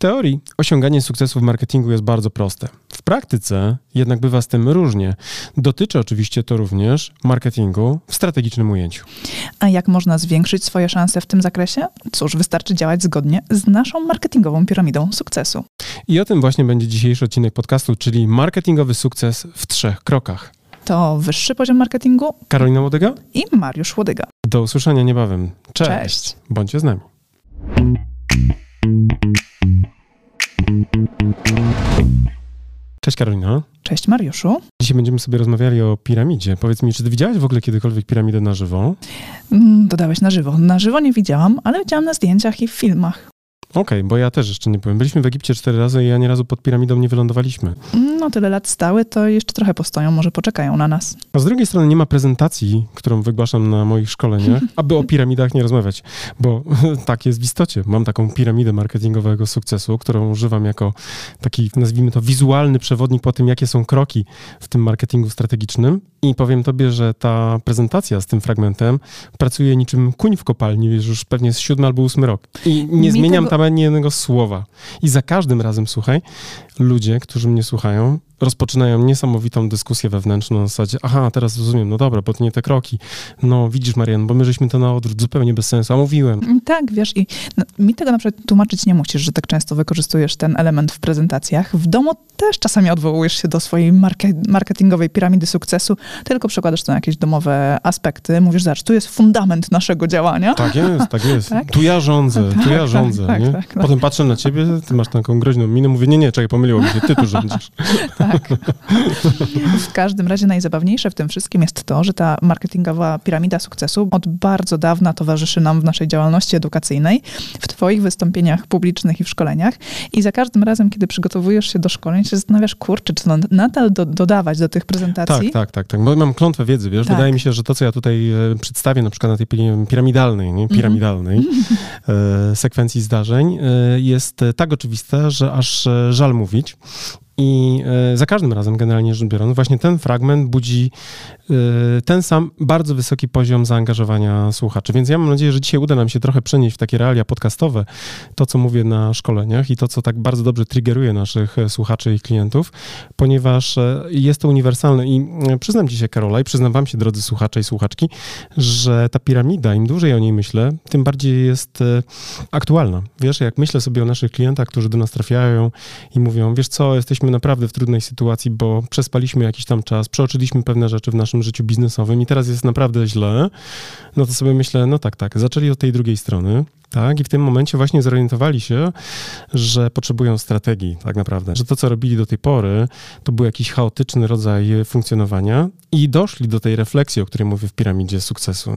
teorii osiąganie sukcesu w marketingu jest bardzo proste. W praktyce jednak bywa z tym różnie. Dotyczy oczywiście to również marketingu w strategicznym ujęciu. A jak można zwiększyć swoje szanse w tym zakresie? Cóż, wystarczy działać zgodnie z naszą marketingową piramidą sukcesu. I o tym właśnie będzie dzisiejszy odcinek podcastu, czyli marketingowy sukces w trzech krokach. To wyższy poziom marketingu Karolina Łodyga? i Mariusz Łodyga. Do usłyszenia niebawem. Cześć. Cześć. Bądźcie z nami. Cześć Karolina. Cześć Mariuszu. Dzisiaj będziemy sobie rozmawiali o piramidzie. Powiedz mi, czy ty widziałaś w ogóle kiedykolwiek piramidę na żywo? Mm, Dodałeś na żywo. Na żywo nie widziałam, ale widziałam na zdjęciach i w filmach. Okej, bo ja też jeszcze nie byłem. Byliśmy w Egipcie cztery razy i ani razu pod piramidą nie wylądowaliśmy. No tyle lat stały, to jeszcze trochę postoją, może poczekają na nas. A z drugiej strony nie ma prezentacji, którą wygłaszam na moich szkoleniach, aby o piramidach nie rozmawiać, bo tak jest w istocie. Mam taką piramidę marketingowego sukcesu, którą używam jako taki, nazwijmy to, wizualny przewodnik po tym, jakie są kroki w tym marketingu strategicznym. I powiem tobie, że ta prezentacja z tym fragmentem pracuje niczym kuń w kopalni, już pewnie jest siódmy albo ósmy rok. I nie Mi zmieniam tego- tam ani jednego słowa. I za każdym razem, słuchaj, ludzie, którzy mnie słuchają, rozpoczynają niesamowitą dyskusję wewnętrzną na zasadzie, aha, teraz rozumiem, no dobra, bo to nie te kroki. No widzisz, Marian, bo my żeśmy to na odwrót, zupełnie bez sensu, a mówiłem. Mm, Tak, wiesz, i no, mi tego na przykład tłumaczyć nie musisz, że tak często wykorzystujesz ten element w prezentacjach. W domu też czasami odwołujesz się do swojej marke- marketingowej piramidy sukcesu, tylko przekładasz to na jakieś domowe aspekty. Mówisz, zobacz, tu jest fundament naszego działania. Tak jest, tak jest. Tak? Tu ja rządzę, tu Tak, ja tak, rządzę, tak, nie? tak, tak. Potem patrzę na ciebie, ty masz taką groźną minę, mówię, nie, nie, czekaj, pomyliło mi się, ty tu rządzisz. Tak. W każdym razie najzabawniejsze w tym wszystkim jest to, że ta marketingowa piramida sukcesu od bardzo dawna towarzyszy nam w naszej działalności edukacyjnej, w Twoich wystąpieniach publicznych i w szkoleniach. I za każdym razem, kiedy przygotowujesz się do szkoleń, się zastanawiasz, kurczę, czy to nadal do, dodawać do tych prezentacji? Tak, tak, tak, tak, bo mam klątwę wiedzy, wiesz, Tak. wydaje mi się, że to, co ja tutaj e, przedstawię, na przykład na tej pi- piramidalnej, nie? piramidalnej e, sekwencji zdarzeń, e, jest tak oczywiste, że aż żal mówić. I e, za każdym razem, generalnie rzecz biorąc, właśnie ten fragment budzi e, ten sam bardzo wysoki poziom zaangażowania słuchaczy. Więc ja mam nadzieję, że dzisiaj uda nam się trochę przenieść w takie realia podcastowe to, co mówię na szkoleniach i to, co tak bardzo dobrze triggeruje naszych e, słuchaczy i klientów, ponieważ jest to uniwersalne. I przyznam ci się, Karola, i przyznam wam się, drodzy słuchacze i słuchaczki, że ta piramida, im dłużej o niej myślę, tym bardziej jest aktualna. Wiesz, jak myślę sobie o naszych klientach, którzy do nas trafiają i mówią, wiesz co, jesteśmy naprawdę w trudnej sytuacji, bo przespaliśmy jakiś tam czas, przeoczyliśmy pewne rzeczy w naszym życiu biznesowym i teraz jest naprawdę źle, no to sobie myślę, no tak, tak, zaczęli od tej drugiej strony, tak, i w tym momencie właśnie zorientowali się, że potrzebują strategii, tak naprawdę. Że to, co robili do tej pory, to był jakiś chaotyczny rodzaj funkcjonowania i doszli do tej refleksji, o której mówię w piramidzie sukcesu.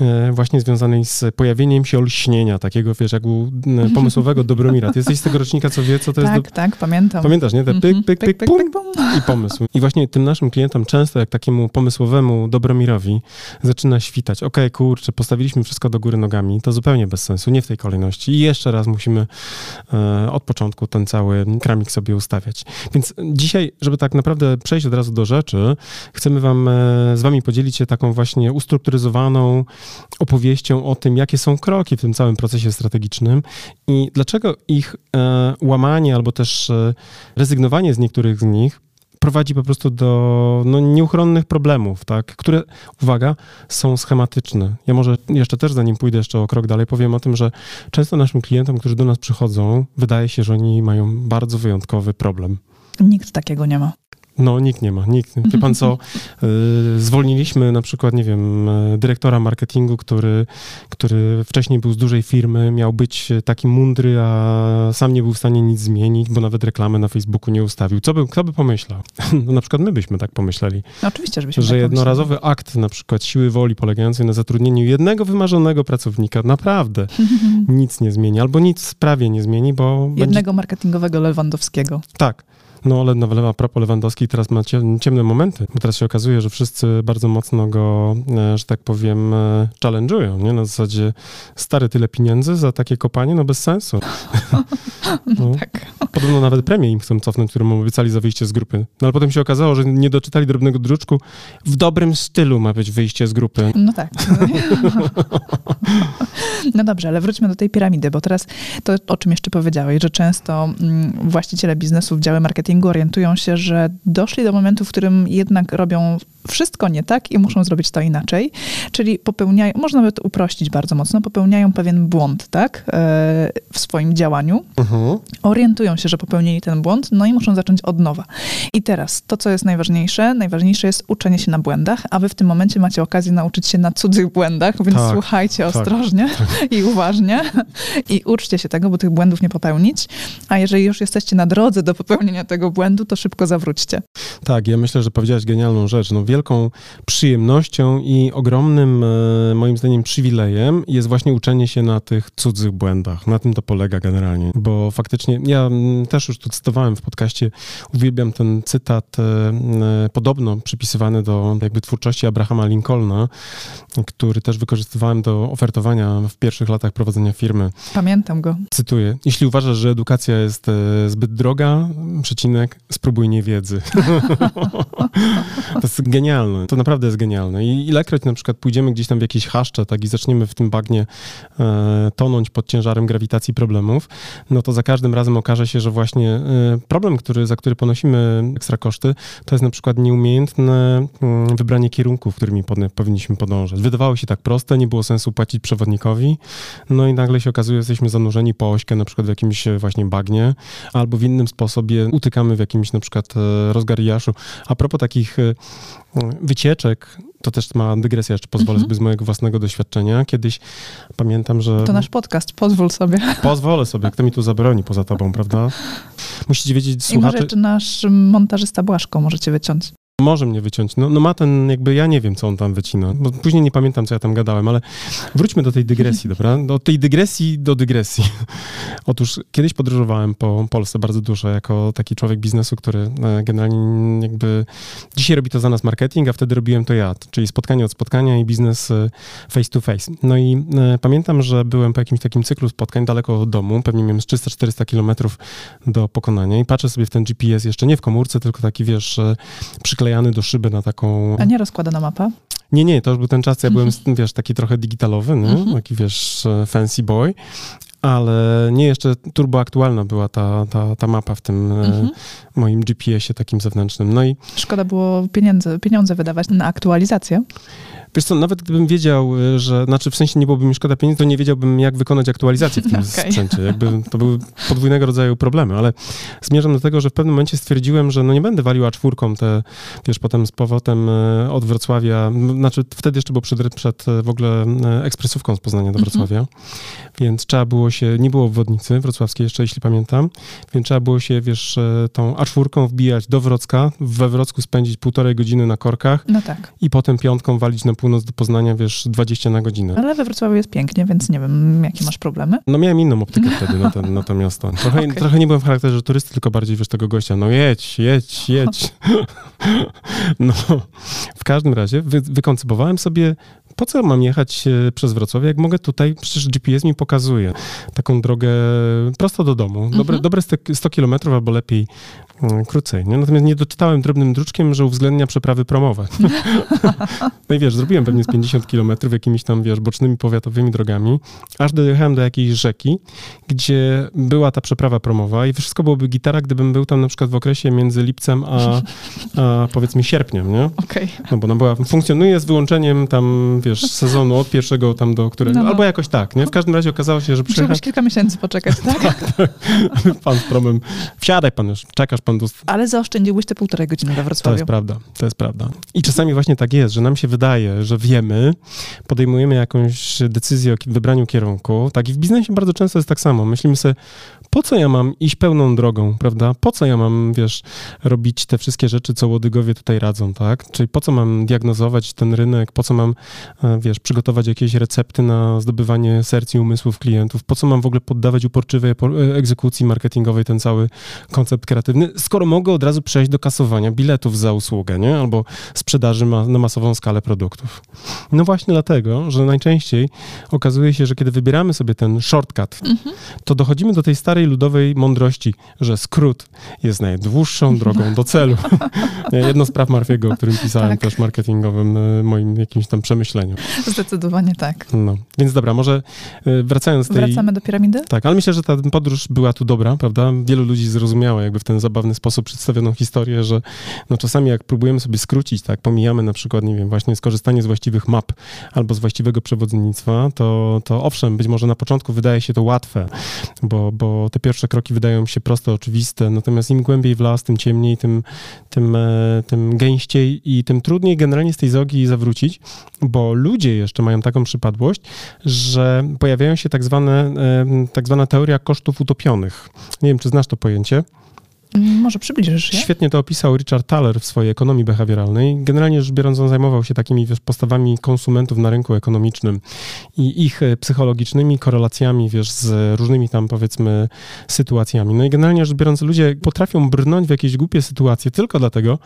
E, Właśnie związanej z pojawieniem się olśnienia, takiego, wiesz, jak u e, pomysłowego Dobromira. Ty jesteś z tego rocznika, co wie, co to jest... tak, Do... tak, pamiętam. Pamiętasz, nie? Te pyk, Mhm. pyk, pyk, pum, bum. i pomysł. I właśnie tym naszym klientom często, jak takiemu pomysłowemu Dobromirowi, zaczyna świtać. Okej, kurczę, postawiliśmy wszystko do góry nogami, to zupełnie bez sensu, nie w tej kolejności. I jeszcze raz musimy e, od początku ten cały kramik sobie ustawiać. Więc dzisiaj, żeby tak naprawdę przejść od razu do rzeczy, chcemy wam, e, z wami podzielić się taką właśnie ustrukturyzowaną opowieścią o tym, jakie są kroki w tym całym procesie strategicznym i dlaczego ich e, łamanie albo też rezygnowanie z niektórych z nich prowadzi po prostu do no, nieuchronnych problemów, tak, które, uwaga, są schematyczne. Ja może jeszcze też, zanim pójdę jeszcze o krok dalej, powiem o tym, że często naszym klientom, którzy do nas przychodzą, wydaje się, że oni mają bardzo wyjątkowy problem. Nikt takiego nie ma. No, nikt nie ma, nikt. Wie pan co, y, zwolniliśmy na przykład, nie wiem, y, dyrektora marketingu, który, który wcześniej był z dużej firmy, miał być taki mądry, a sam nie był w stanie nic zmienić, bo nawet reklamę na Facebooku nie ustawił. Co by, kto by pomyślał? No, na przykład my byśmy tak pomyśleli, No, oczywiście, żebyśmy że tak jednorazowy akt na przykład siły woli polegającej na zatrudnieniu jednego wymarzonego pracownika naprawdę pomyśleli. nic nie zmieni, albo nic prawie nie zmieni, bo będzie Jednego marketingowego Lewandowskiego. tak. No, ale nawet a propos Lewandowski teraz ma cie- ciemne momenty, bo teraz się okazuje, że wszyscy bardzo mocno go, e, że tak powiem, e, challenge'ują, nie? Na zasadzie stary tyle pieniędzy za takie kopanie, no bez sensu. No. Tak. Podobno nawet premię im chcą cofnąć, którą obiecali za wyjście z grupy. No ale potem się okazało, że nie doczytali drobnego druczku. W dobrym stylu ma być wyjście z grupy. No tak. No dobrze, ale wróćmy do tej piramidy, bo teraz to, o czym jeszcze powiedziałeś, że często mm, właściciele biznesów, działy marketingu orientują się, że doszli do momentu, w którym jednak robią wszystko nie tak i muszą zrobić to inaczej. Czyli popełniają, można by to uprościć bardzo mocno, popełniają pewien błąd, tak, e, w swoim działaniu. Mhm. Orientują się, że popełnili ten błąd, no i muszą zacząć od nowa. I teraz to, co jest najważniejsze, najważniejsze jest uczenie się na błędach, a wy w tym momencie macie okazję nauczyć się na cudzych błędach, więc tak, słuchajcie tak, ostrożnie tak. i uważnie i uczcie się tego, bo tych błędów nie popełnić. A jeżeli już jesteście na drodze do popełnienia tego błędu, to szybko zawróćcie. Tak, ja myślę, że powiedziałeś genialną rzecz. No, wielką przyjemnością i ogromnym, e, moim zdaniem, przywilejem jest właśnie uczenie się na tych cudzych błędach. Na tym to polega generalnie, bo faktycznie, ja też już tu cytowałem w podcaście, uwielbiam ten cytat, e, e, podobno przypisywany do jakby twórczości Abrahama Lincolna, który też wykorzystywałem do ofertowania w pierwszych latach prowadzenia firmy. Pamiętam go. Cytuję. Jeśli uważasz, że edukacja jest zbyt droga, przecinek, spróbuj niewiedzy. to jest genialne. To naprawdę jest genialne. I ilekroć na przykład pójdziemy gdzieś tam w jakieś haszcze, tak, i zaczniemy w tym bagnie e, tonąć pod ciężarem grawitacji problemów, no to za każdym razem okaże się, że właśnie e, problem, który, za który ponosimy ekstra koszty, to jest na przykład nieumiejętne mm, wybranie kierunków, którymi pod, powinniśmy podążać. Wydawało się tak proste, nie było sensu płacić przewodnikowi, no i nagle się okazuje, że jesteśmy zanurzeni po ośkę na przykład w jakimś właśnie bagnie, albo w innym sposobie utykamy w jakimś na przykład e, rozgariaszu. A propos takich e, wycieczek, to też ma dygresja, jeszcze pozwolę mhm. sobie z mojego własnego doświadczenia. Kiedyś pamiętam, że... To nasz podcast, pozwól sobie. Pozwolę sobie, kto mi tu zabroni poza tobą, prawda? Musicie wiedzieć, słuchacze... I może jeszcze nasz montażysta Błaszko możecie wyciąć. Może mnie wyciąć. No, no ma ten, jakby ja nie wiem, co on tam wycina, bo później nie pamiętam, co ja tam gadałem, ale wróćmy do tej dygresji, dobra? Do tej dygresji do dygresji. Otóż kiedyś podróżowałem po Polsce bardzo dużo jako taki człowiek biznesu, który e, generalnie jakby dzisiaj robi to za nas marketing, a wtedy robiłem to ja, czyli spotkanie od spotkania i biznes e, face to face. No i e, pamiętam, że byłem po jakimś takim cyklu spotkań daleko od domu, pewnie miałem z 300-400 kilometrów do pokonania i patrzę sobie w ten GPS jeszcze nie w komórce, tylko taki, wiesz, e, przyklejony przyklejany do szyby na taką... A nie rozkładana mapa? Nie, nie, to już był ten czas, ja byłem, mhm. wiesz, taki trochę digitalowy, nie? Mhm. taki, wiesz, e, fancy boy, ale nie jeszcze turbo aktualna była ta, ta, ta mapa w tym mhm. moim GPS-ie takim zewnętrznym. No i... Szkoda było pieniądze, pieniądze wydawać na aktualizację. Wiesz co, nawet gdybym wiedział, y, że, znaczy w sensie nie byłoby mi szkoda pieniędzy, to nie wiedziałbym, jak wykonać aktualizację w tym okay. sprzęcie. Jakby to były podwójnego rodzaju problemy, ale zmierzam do tego, że w pewnym momencie stwierdziłem, że no nie będę walił A4 te, wiesz, potem z powrotem y, od Wrocławia, znaczy wtedy jeszcze było przed, przed y, w ogóle ekspresówką z Poznania do mhm. Wrocławia, więc trzeba było się, nie było obwodnicy wrocławskiej jeszcze, jeśli pamiętam, więc trzeba było się, wiesz, tą A4 wbijać do Wrocka, we Wrocku spędzić półtorej godziny na korkach no tak. i potem piątką walić na północ do Poznania, wiesz, 20 na godzinę. Ale we Wrocławiu jest pięknie, więc nie wiem, jakie masz problemy. No miałem inną optykę wtedy na, ten, na to miasto. Trochę, okay. trochę nie byłem w charakterze turysty, tylko bardziej, wiesz, tego gościa. No jedź, jedź, jedź. no, w każdym razie wy, wykoncypowałem sobie po co mam jechać e, przez Wrocław, jak mogę tutaj, przecież GPS mi pokazuje taką drogę prosto do domu, dobre, mhm. dobre 100 kilometrów albo lepiej mm, krócej. Nie? Natomiast nie doczytałem drobnym druczkiem, że uwzględnia przeprawy promowe. no i wiesz, zrobiłem pewnie z 50 kilometrów jakimiś tam, wiesz, bocznymi powiatowymi drogami, aż dojechałem do jakiejś rzeki, gdzie była ta przeprawa promowa i wszystko byłoby gitara, gdybym był tam na przykład w okresie między lipcem a, a powiedzmy sierpniem, nie? Okay. No bo ona była, funkcjonuje z wyłączeniem tam, wiesz, sezonu od pierwszego tam do którego, no, no. albo jakoś tak, nie? W każdym razie okazało się, że przyjechał... Musiałeś kilka miesięcy poczekać, tak? tak, tak. Pan z promem, wsiadaj pan już, czekasz pan do... Ale zaoszczędziłbyś te półtorej godziny we Wrocławiu. To jest prawda, to jest prawda. I czasami właśnie tak jest, że nam się wydaje, że wiemy, podejmujemy jakąś decyzję o wybraniu kierunku, tak i w biznesie bardzo często jest tak samo. Myślimy sobie, po co ja mam iść pełną drogą, prawda? Po co ja mam, wiesz, robić te wszystkie rzeczy, co łodygowie tutaj radzą, tak? Czyli po co mam diagnozować ten rynek, po co mam, wiesz, przygotować jakieś recepty na zdobywanie serc i umysłów klientów, po co mam w ogóle poddawać uporczywej e, egzekucji marketingowej ten cały koncept kreatywny, skoro mogę od razu przejść do kasowania biletów za usługę, nie? Albo sprzedaży ma na masową skalę produktów. No właśnie dlatego, że najczęściej okazuje się, że kiedy wybieramy sobie ten shortcut, mhm. to dochodzimy do tej starej ludowej mądrości, że skrót jest najdłuższą drogą do celu. Jedno z praw Marfiego, o którym pisałem tak. też marketingowym, e, moim jakimś tam przemyśle myśleniu. Zdecydowanie tak. No, więc dobra, może y, wracając do tej... Wracamy do piramidy? Tak, ale myślę, że ta podróż była tu dobra, prawda? Wielu ludzi zrozumiało jakby w ten zabawny sposób przedstawioną historię, że no czasami jak próbujemy sobie skrócić, tak, pomijamy na przykład, nie wiem, właśnie skorzystanie z właściwych map albo z właściwego przewodnictwa, to, to owszem, być może na początku wydaje się to łatwe, bo, bo te pierwsze kroki wydają się proste, oczywiste, natomiast im głębiej w las, tym ciemniej, tym, tym, e, tym gęściej i tym trudniej generalnie z tej zogi zawrócić, bo ludzie jeszcze mają taką przypadłość, że pojawiają się tak zwane, tak zwana teoria kosztów utopionych. Nie wiem, czy znasz to pojęcie. Może przybliżysz je? Świetnie to opisał Richard Thaler w swojej ekonomii behawioralnej. Generalnie rzecz biorąc, on zajmował się takimi wiesz, postawami konsumentów na rynku ekonomicznym i ich e, psychologicznymi korelacjami, wiesz, z różnymi tam powiedzmy sytuacjami. No i generalnie rzecz biorąc, ludzie potrafią brnąć w jakieś głupie sytuacje tylko dlatego,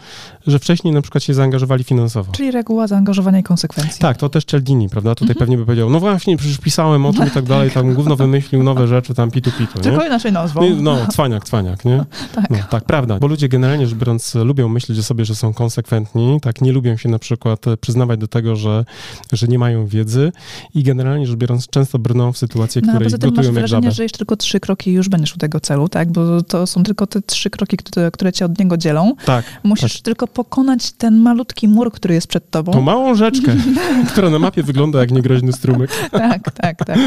że wcześniej na przykład się zaangażowali finansowo. Czyli reguła zaangażowania i konsekwencji. Tak, to też Cialdini, prawda? Tutaj mhm. pewnie by powiedział, no właśnie, przecież pisałem o tym i tak dalej, tam gówno wymyślił nowe rzeczy, tam pitu pitu? Tylko inaczej nazwą. No, cwaniak, cwaniak, nie? tak. No, tak, prawda. Bo ludzie generalnie rzecz biorąc lubią myśleć o sobie, że są konsekwentni, tak, nie lubią się na przykład przyznawać do tego, że, że nie mają wiedzy i generalnie rzecz biorąc często brną w sytuacje, no, które poza tym gotują masz jak wrażenie, żabę. że jeszcze tylko trzy kroki i już będziesz u tego celu, tak? Bo to są tylko te trzy kroki, które, które cię od niego dzielą. Tak. Musisz tak. tylko pokonać ten malutki mur, który jest przed tobą. Tą małą rzeczkę, która na mapie wygląda jak niegroźny strumyk. tak, tak, tak.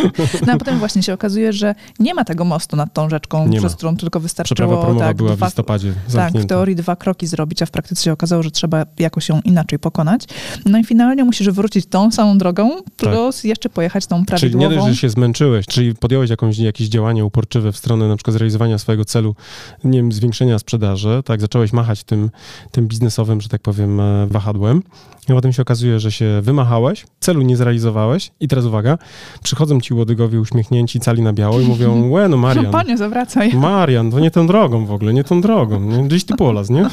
No a potem właśnie się okazuje, że nie ma tego mostu nad tą rzeczką, nie przez ma. którą tylko wystarczyło... Tak, była dwa, listopadzie Tak, w teorii dwa kroki zrobić, a w praktyce się okazało, że trzeba jakoś ją inaczej pokonać. No i finalnie musisz wrócić tą samą drogą, plus tak. jeszcze pojechać tą prawidłową. Czyli nie dość, że się zmęczyłeś, czyli podjąłeś jakąś, jakieś działanie uporczywe w stronę na przykład zrealizowania swojego celu, nie wiem, zwiększenia sprzedaży, tak, zacząłeś machać tym, tym biznesowym, że tak powiem, e, wahadłem, i potem się okazuje, że się wymachałeś, celu nie zrealizowałeś i teraz uwaga, przychodzą ci łodygowie uśmiechnięci, cali na biało i mówią, łe no Marian. Panie, zawracaj. Marian, to nie tą drogą w ogóle, nie tą drogą, nie? gdzieś ty polas, nie?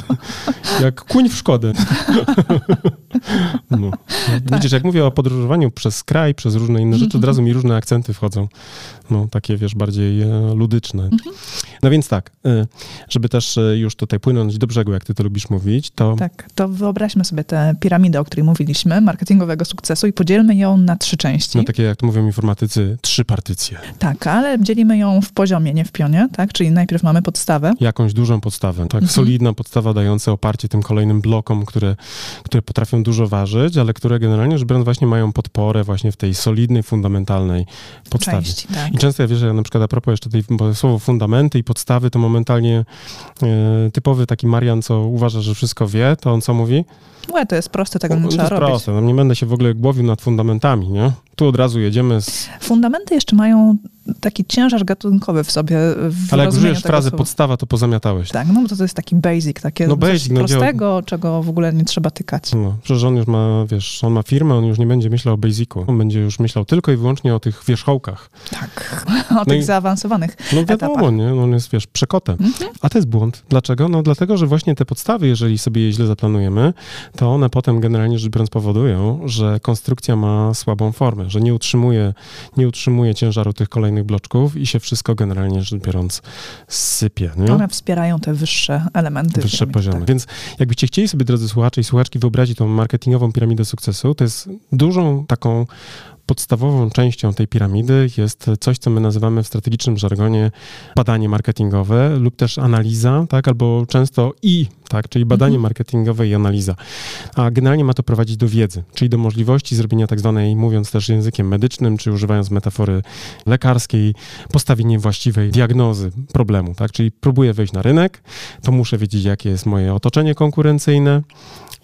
Jak kuń w Szkodę. No. Tak. Widzisz, jak mówię o podróżowaniu przez kraj, przez różne inne rzeczy, od razu mi różne akcenty wchodzą. No, takie, wiesz, bardziej e, ludyczne. No więc tak, e, żeby też e, już tutaj płynąć do brzegu, jak ty to lubisz mówić, to... Tak, to wyobraźmy sobie tę piramidę, o której mówiliśmy, marketingowego sukcesu i podzielmy ją na trzy części. No takie, jak to mówią informatycy, trzy partycje. Tak, ale dzielimy ją w poziomie, nie w pionie, tak? Czyli najpierw mamy podstawę. Jakąś dużą podstawę, tak? Mhm. Solidna podstawa dająca oparcie tym kolejnym blokom, które, które potrafią dużo ważyć, ale które generalnie rzecz biorąc właśnie mają podporę właśnie w tej solidnej, fundamentalnej podstawie. Części, tak. I często ja wierzę, że na przykład a propos jeszcze tej, słowo fundamenty i podstawy, to momentalnie e, typowy taki Marian, co uważa, że wszystko wie, to on co mówi? Łe, to jest proste, tego nie no, trzeba to jest proste, no, nie będę się w ogóle głowił nad fundamentami, nie? Tu od razu jedziemy z... Fundamenty jeszcze mają taki ciężar gatunkowy w sobie. W Ale jak użyjesz frazy słowa. podstawa, to pozamiatałeś. Tak, no bo to, to jest taki basic, takie no basic, no, prostego, czego w ogóle nie trzeba tykać. No, przecież on już ma, wiesz, on ma firmę, on już nie będzie myślał o basicu. On będzie już myślał tylko i wyłącznie o tych wierzchołkach. Tak, o no tych i, zaawansowanych No wiadomo, etapach. nie? No, on jest, wiesz, przekotem. Mhm. A to jest błąd. Dlaczego? No dlatego, że właśnie te podstawy, jeżeli sobie je źle zaplanujemy, to one potem generalnie rzecz biorąc powodują, że konstrukcja ma słabą formę, że nie utrzymuje, nie utrzymuje ciężaru tych kolejnych bloczków i się wszystko generalnie rzecz biorąc sypie. Nie? One wspierają te wyższe elementy. Wyższe poziomy. Tak. Więc jakbyście chcieli sobie, drodzy słuchacze i słuchaczki, wyobrazić tą marketingową piramidę sukcesu, to jest dużą taką podstawową częścią tej piramidy jest coś, co my nazywamy w strategicznym żargonie badanie marketingowe lub też analiza, tak, albo często i, tak, czyli badanie mhm. marketingowe i analiza. A generalnie ma to prowadzić do wiedzy, czyli do możliwości zrobienia tak zwanej, mówiąc też językiem medycznym, czy używając metafory lekarskiej, postawienie właściwej diagnozy problemu, tak, czyli próbuję wejść na rynek, to muszę wiedzieć, jakie jest moje otoczenie konkurencyjne,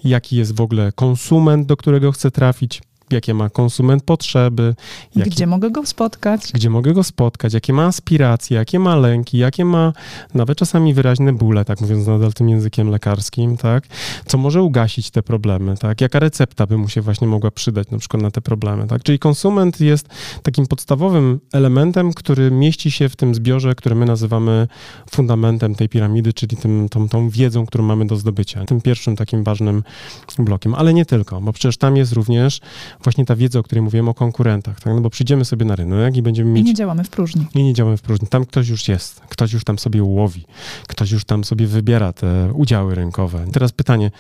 jaki jest w ogóle konsument, do którego chcę trafić, jakie ma konsument potrzeby. Jakie, gdzie mogę go spotkać. Gdzie mogę go spotkać, jakie ma aspiracje, jakie ma lęki, jakie ma nawet czasami wyraźne bóle, tak mówiąc nadal tym językiem lekarskim, tak? Co może ugasić te problemy, tak? Jaka recepta by mu się właśnie mogła przydać na przykład na te problemy, tak? Czyli konsument jest takim podstawowym elementem, który mieści się w tym zbiorze, który my nazywamy fundamentem tej piramidy, czyli tym, tą, tą wiedzą, którą mamy do zdobycia. Tym pierwszym takim ważnym blokiem, ale nie tylko, bo przecież tam jest również właśnie ta wiedza, o której mówiłem o konkurentach, tak? No bo przyjdziemy sobie na rynek i będziemy mieć... I nie działamy w próżni. I nie działamy w próżni. Tam ktoś już jest, ktoś już tam sobie łowi, ktoś już tam sobie wybiera te udziały rynkowe. Teraz pytanie,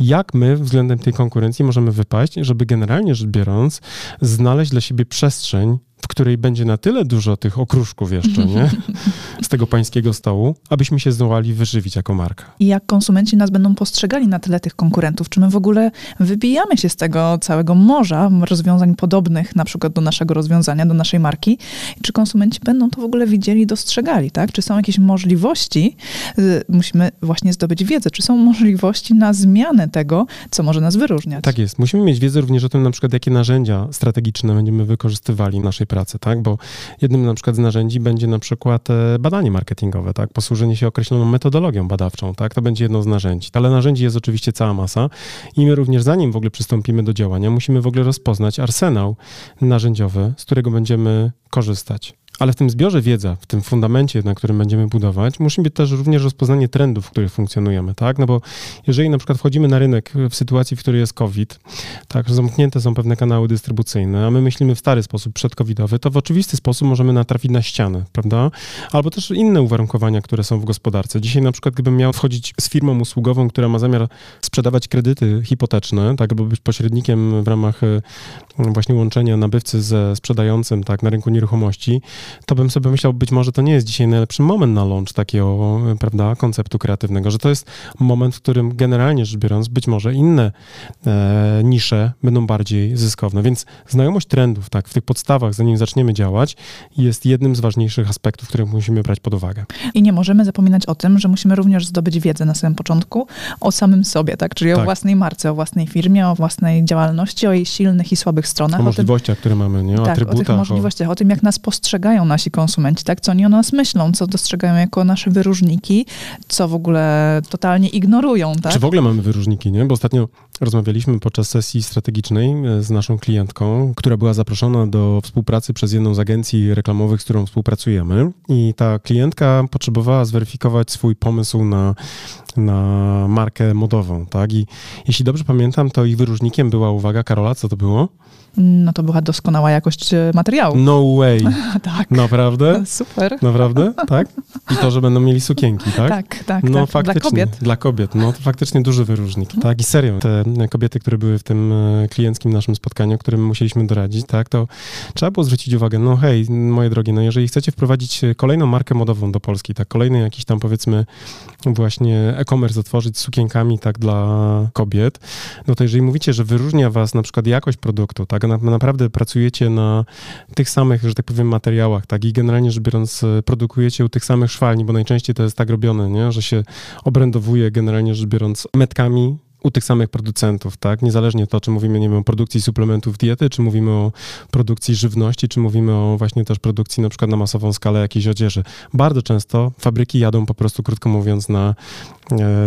jak my względem tej konkurencji możemy wypaść, żeby generalnie rzecz biorąc znaleźć dla siebie przestrzeń, w której będzie na tyle dużo tych okruszków jeszcze, nie? Z tego pańskiego stołu, abyśmy się zdołali wyżywić jako marka. I jak konsumenci nas będą postrzegali na tle tych konkurentów? Czy my w ogóle wybijamy się z tego całego morza rozwiązań podobnych na przykład do naszego rozwiązania, do naszej marki? Czy konsumenci będą to w ogóle widzieli, dostrzegali, tak? Czy są jakieś możliwości, y, musimy właśnie zdobyć wiedzę, czy są możliwości na zmianę tego, co może nas wyróżniać? Tak jest. Musimy mieć wiedzę również o tym, na przykład, jakie narzędzia strategiczne będziemy wykorzystywali w naszej pracy, tak? Bo jednym na przykład z narzędzi będzie na przykład e, badanie marketingowe, tak? Posłużenie się określoną metodologią badawczą, tak? To będzie jedno z narzędzi. Ale narzędzi jest oczywiście cała masa i my również zanim w ogóle przystąpimy do działania, musimy w ogóle rozpoznać arsenał narzędziowy, z którego będziemy korzystać. Ale w tym zbiorze wiedza, w tym fundamencie, na którym będziemy budować, musi być też również rozpoznanie trendów, w których funkcjonujemy, tak? No bo jeżeli na przykład wchodzimy na rynek w sytuacji, w której jest COVID, tak, zamknięte są pewne kanały dystrybucyjne, a my myślimy w stary sposób przedcovidowy, to w oczywisty sposób możemy natrafić na ścianę, prawda? Albo też inne uwarunkowania, które są w gospodarce. Dzisiaj na przykład, gdybym miał wchodzić z firmą usługową, która ma zamiar sprzedawać kredyty hipoteczne, tak, albo być pośrednikiem w ramach e, właśnie łączenia nabywcy ze sprzedającym, tak, na rynku nieruchomości, to bym sobie myślał, być może to nie jest dzisiaj najlepszy moment na launch takiego, prawda, konceptu kreatywnego, że to jest moment, w którym generalnie rzecz biorąc, być może inne e, nisze będą bardziej zyskowne. Więc znajomość trendów, tak, w tych podstawach, zanim zaczniemy działać, jest jednym z ważniejszych aspektów, które musimy brać pod uwagę. I nie możemy zapominać o tym, że musimy również zdobyć wiedzę na samym początku o samym sobie, tak, czyli tak. o własnej marce, o własnej firmie, o własnej działalności, o jej silnych i słabych stronach. O możliwościach, o tym, które mamy, nie? O tak, atrybutach. o tych możliwościach, o... o tym, jak nas postrzegają nasi konsumenci, tak? Co oni o nas myślą, co dostrzegają jako nasze wyróżniki, co w ogóle totalnie ignorują, tak? Czy w ogóle mamy wyróżniki, nie? Bo ostatnio rozmawialiśmy podczas sesji strategicznej e, z naszą klientką, która była zaproszona do współpracy przez jedną z agencji reklamowych, z którą współpracujemy i ta klientka potrzebowała zweryfikować swój pomysł na, na markę modową, tak? I jeśli dobrze pamiętam, to ich wyróżnikiem była, uwaga, Karola, co to było? No to była doskonała jakość e, materiału. No way. tak. Naprawdę? Super. Naprawdę? Tak? I to, że będą mieli sukienki, tak? Tak, tak. No tak. faktycznie. Dla kobiet. Dla kobiet. No to faktycznie duży wyróżnik, mhm. tak? I serio, te kobiety, które były w tym e, klienckim naszym spotkaniu, którym musieliśmy doradzić, tak, to trzeba było zwrócić uwagę, no hej, moje drogie, no jeżeli chcecie wprowadzić kolejną markę modową do Polski, tak, kolejny jakiś tam powiedzmy właśnie e-commerce otworzyć z sukienkami, tak, dla kobiet, no to jeżeli mówicie, że wyróżnia was na przykład jakość produktu, tak, na, naprawdę pracujecie na tych samych, że tak powiem, materiałach, tak, i generalnie rzecz biorąc e, produkujecie u tych samych szwalni, bo najczęściej to jest tak robione, nie, że się obrędowuje generalnie rzecz biorąc metkami, u tych samych producentów, tak? Niezależnie tego, czy mówimy, nie wiem, o produkcji suplementów diety, czy mówimy o produkcji żywności, czy mówimy o właśnie też produkcji na przykład na masową skalę jakiejś odzieży. Bardzo często fabryki jadą po prostu, krótko mówiąc, na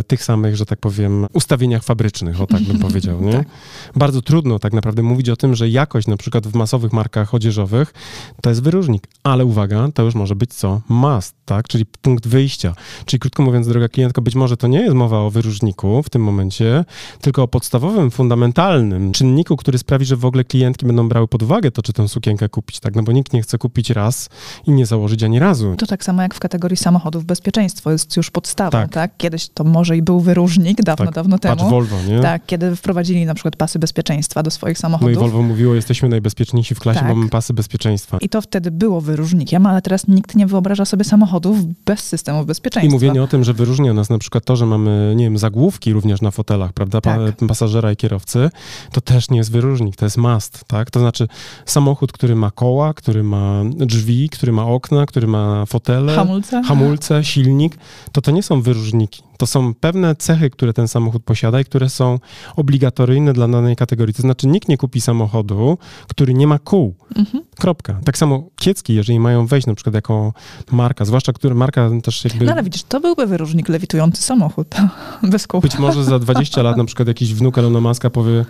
tych samych, że tak powiem, ustawieniach fabrycznych, o tak bym powiedział, nie? tak. Bardzo trudno tak naprawdę mówić o tym, że jakość na przykład w masowych markach odzieżowych to jest wyróżnik, ale uwaga, to już może być co? Must, tak? Czyli punkt wyjścia. Czyli krótko mówiąc, droga klientka, być może to nie jest mowa o wyróżniku w tym momencie, tylko o podstawowym, fundamentalnym czynniku, który sprawi, że w ogóle klientki będą brały pod uwagę to, czy tę sukienkę kupić, tak? No bo nikt nie chce kupić raz i nie założyć ani razu. To tak samo jak w kategorii samochodów bezpieczeństwo jest już podstawą, tak? tak? Kiedyś to może i był wyróżnik dawno, tak. dawno temu. Patrz Volvo, nie? Tak, kiedy wprowadzili na przykład pasy bezpieczeństwa do swoich samochodów. No i Volvo mówiło, jesteśmy najbezpieczniejsi w klasie, tak. mamy pasy bezpieczeństwa. I to wtedy było wyróżnikiem, ale teraz nikt nie wyobraża sobie samochodów bez systemów bezpieczeństwa. I mówienie o tym, że wyróżnia nas na przykład to, że mamy, nie wiem, zagłówki również na fotelach, prawda? Tak. pasażera i kierowcy, to też nie jest wyróżnik, to jest must, tak? To znaczy samochód, który ma koła, który ma drzwi, który ma okna, który ma fotele, hamulce, hamulce silnik, to to nie są wyróżniki. To są pewne cechy, które ten samochód posiada i które są obligatoryjne dla danej kategorii. To znaczy nikt nie kupi samochodu, który nie ma kół. Mhm. Kropka. Tak samo kiecki, jeżeli mają wejść na przykład jako marka, zwłaszcza która marka też jakby... No ale widzisz, to byłby wyróżnik lewitujący samochód bez kół. Być może za 20 lat na przykład jakiś wnuk Elona Muska powie,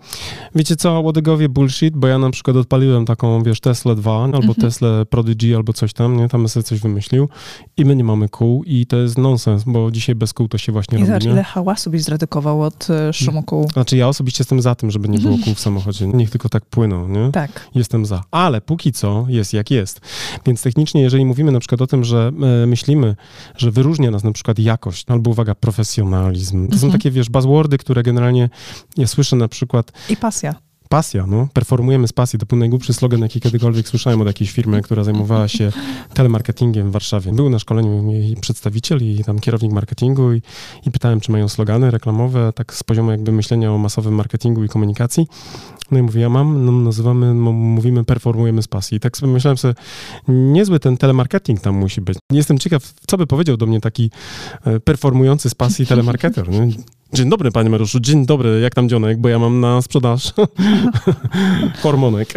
wiecie co, łodygowie bullshit, bo ja na przykład odpaliłem taką, wiesz, Tesla 2 albo mhm. Tesla Prodigy albo coś tam, nie? Tam sobie coś wymyślił i my nie mamy kół i to jest nonsens, bo dzisiaj bez kół to się właśnie I robi, zobacz, ile hałasu byś zredukował od e, szumu kół. Znaczy ja osobiście jestem za tym, żeby nie było kół w samochodzie. Niech tylko tak płyną, nie? Tak. Jestem za. Ale póki co jest jak jest. Więc technicznie, jeżeli mówimy na przykład o tym, że e, myślimy, że wyróżnia nas na przykład jakość, albo uwaga, profesjonalizm. To mhm. są takie, wiesz, buzzwordy, które generalnie ja słyszę na przykład... I pasja pasja, no. Performujemy z pasji. To był najgłupszy slogan, jaki kiedykolwiek słyszałem od jakiejś firmy, która zajmowała się telemarketingiem w Warszawie. Był na szkoleniu jej przedstawiciel i tam kierownik marketingu i, i pytałem, czy mają slogany reklamowe, tak z poziomu jakby myślenia o masowym marketingu i komunikacji. No i mówię, ja mam, no, nazywamy, no, mówimy, performujemy z pasji. I tak sobie myślałem sobie, niezły ten telemarketing tam musi być. Jestem ciekaw, co by powiedział do mnie taki e, performujący z pasji telemarketer. Nie? Dzień dobry, panie Mariuszu, dzień dobry, jak tam dzionek, bo ja mam na sprzedaż hormonek.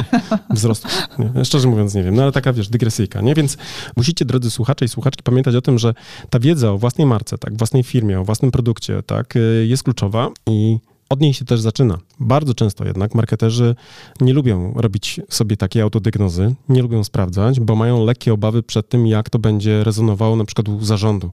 Wzrostu. Nie, szczerze mówiąc nie wiem, no ale taka, wiesz, dygresyjka, nie? Więc musicie, drodzy słuchacze i słuchaczki, pamiętać o tym, że ta wiedza o własnej marce, tak, własnej firmie, o własnym produkcie, tak, y, jest kluczowa i od niej się też zaczyna. Bardzo często jednak marketerzy nie lubią robić sobie takiej autodiagnozy, nie lubią sprawdzać, bo mają lekkie obawy przed tym, jak to będzie rezonowało na przykład u zarządu.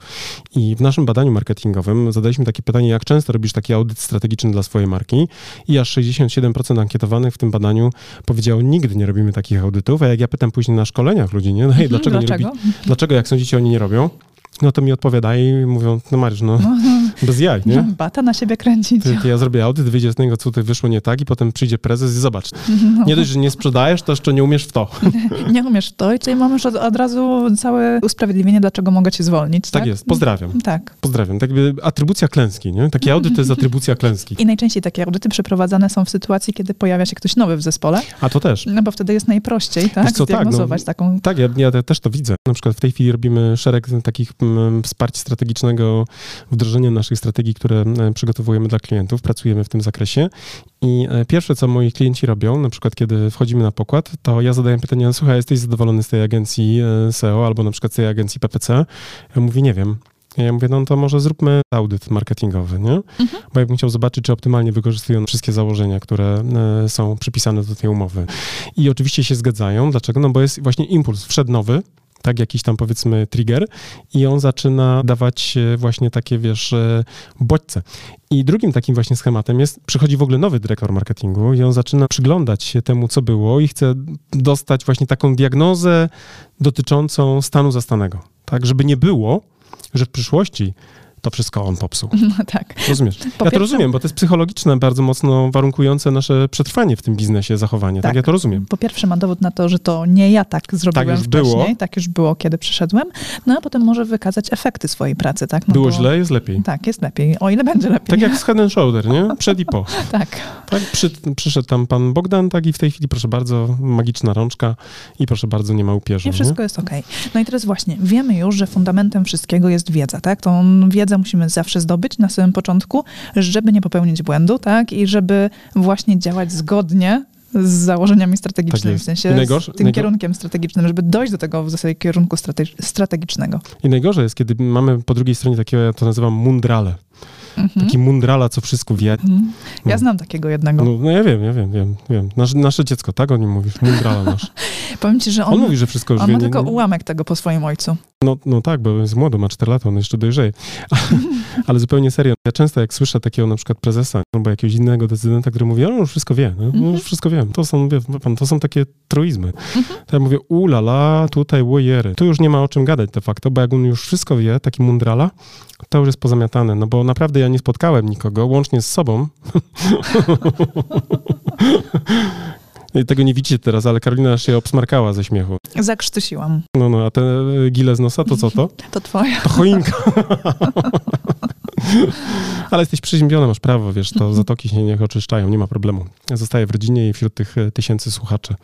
I w naszym badaniu marketingowym zadaliśmy takie pytanie, jak często robisz taki audyt strategiczny dla swojej marki i aż 67% ankietowanych w tym badaniu powiedziało, nigdy nie robimy takich audytów, a jak ja pytam później na szkoleniach ludzi, nie? No i dlaczego, dlaczego? nie robi, dlaczego jak sądzicie oni nie robią? No to mi odpowiadają i mówią, no Mariusz, no, no, no. Bez jaj, nie? Bata na siebie kręcić. Ty, ty ja zrobię audyt, wyjdzie z tego, co tutaj wyszło nie tak i potem przyjdzie prezes i zobacz. No. Nie dość, że nie sprzedajesz, to jeszcze nie umiesz w to. Nie umiesz w to i tutaj mamy już od, od, razu całe usprawiedliwienie, dlaczego mogę cię zwolnić. Tak, tak jest, pozdrawiam. Tak. Pozdrawiam. Tak jakby atrybucja klęski, nie? Taki audyt to jest atrybucja klęski. I najczęściej takie audyty przeprowadzane są w sytuacji, kiedy pojawia się ktoś nowy w zespole. A to też. No bo wtedy jest najprościej, tak? Co, tak, no, taką... Tak, ja, ja też to widzę. Na przykład w tej chwili robimy szereg takich mm, wsparć strategicznego, wdrożenia naszych strategii, które e, przygotowujemy dla klientów, pracujemy w tym zakresie. I e, pierwsze, co moi klienci robią, na przykład kiedy wchodzimy na pokład, to ja zadaję pytanie, słuchaj, jesteś zadowolony z tej agencji e, SEO albo na przykład z tej agencji PPC? Ja mówię, nie wiem. Ja mówię, no to może zróbmy audyt marketingowy, nie? Mhm. Bo ja bym chciał zobaczyć, czy optymalnie wykorzystują wszystkie założenia, które są przypisane do tej umowy. I oczywiście się zgadzają. Dlaczego? No bo jest właśnie impuls, wszedł nowy, tak, jakiś tam powiedzmy trigger i on zaczyna dawać właśnie takie, wiesz, e, bodźce. I drugim takim właśnie schematem jest, przychodzi w ogóle nowy dyrektor marketingu i on zaczyna przyglądać się temu, co było i chce dostać właśnie taką diagnozę dotyczącą stanu zastanego. Tak, żeby nie było, że w przyszłości to wszystko on popsuł. No tak. Rozumiesz? Po ja pierwsze... to rozumiem, bo to jest psychologiczne, bardzo mocno warunkujące nasze przetrwanie w tym biznesie, zachowanie. Tak, tak ja to rozumiem. Po pierwsze ma dowód na to, że to nie ja tak zrobiłem tak już wcześniej, było. tak już było, kiedy przyszedłem, no a potem może wykazać efekty swojej pracy, tak? No było bo... źle, jest lepiej. Tak, jest lepiej, o ile będzie lepiej. Tak jak z head and shoulder, nie? Przed i po. tak. Tak, przy, przyszedł tam pan Bogdan, tak i w tej chwili, proszę bardzo, magiczna rączka i proszę bardzo, nie ma upierzu. Nie, wszystko nie? jest okej. Okay. No i teraz właśnie, wiemy już, że fundamentem wszystkiego jest wiedza, tak? Tą wiedzę musimy zawsze zdobyć na samym początku, żeby nie popełnić błędu, tak? I żeby właśnie działać zgodnie z założeniami strategicznymi, tak w sensie z tym kierunkiem strategicznym, żeby dojść do tego w zasadzie kierunku strategicznego. I najgorzej jest, kiedy mamy po drugiej stronie takiego, ja to nazywam mundrale. Mhm. Taki mundrala, co wszystko wie. Mhm. Ja no. znam takiego jednego. No, no, ja wiem, ja wiem, wiem, wiem. Nasze, nasze dziecko, tak o nim mówisz, mundrala nasz. Powiem ci, że on, on mówi, że wszystko już on wie. ma tylko ułamek tego po swoim ojcu. No, no tak, bo jest młody, ma 4 lata, on jeszcze dojrzeje. Ale zupełnie serio, ja często jak słyszę takiego na przykład prezesa albo jakiegoś innego decydenta, który mówi, on już wszystko wie, no, mhm. już wszystko wiem. To są, wie pan, to są takie truizmy. Mhm. To ja mówię, ulala, tutaj łojery. Tu już nie ma o czym gadać de facto, bo jak on już wszystko wie, taki mundrala, to już jest pozamiatane, no bo naprawdę ja nie spotkałem nikogo, łącznie z sobą, Tego nie widzicie teraz, ale Karolina się obsmarkała ze śmiechu. Zakrztusiłam. No, no, a te gile z nosa, to co to? To twoja. To choinka. ale jesteś przeziębiona, masz prawo, wiesz, to zatoki się niech oczyszczają, nie ma problemu. Zostaję w rodzinie i wśród tych e, tysięcy słuchaczy.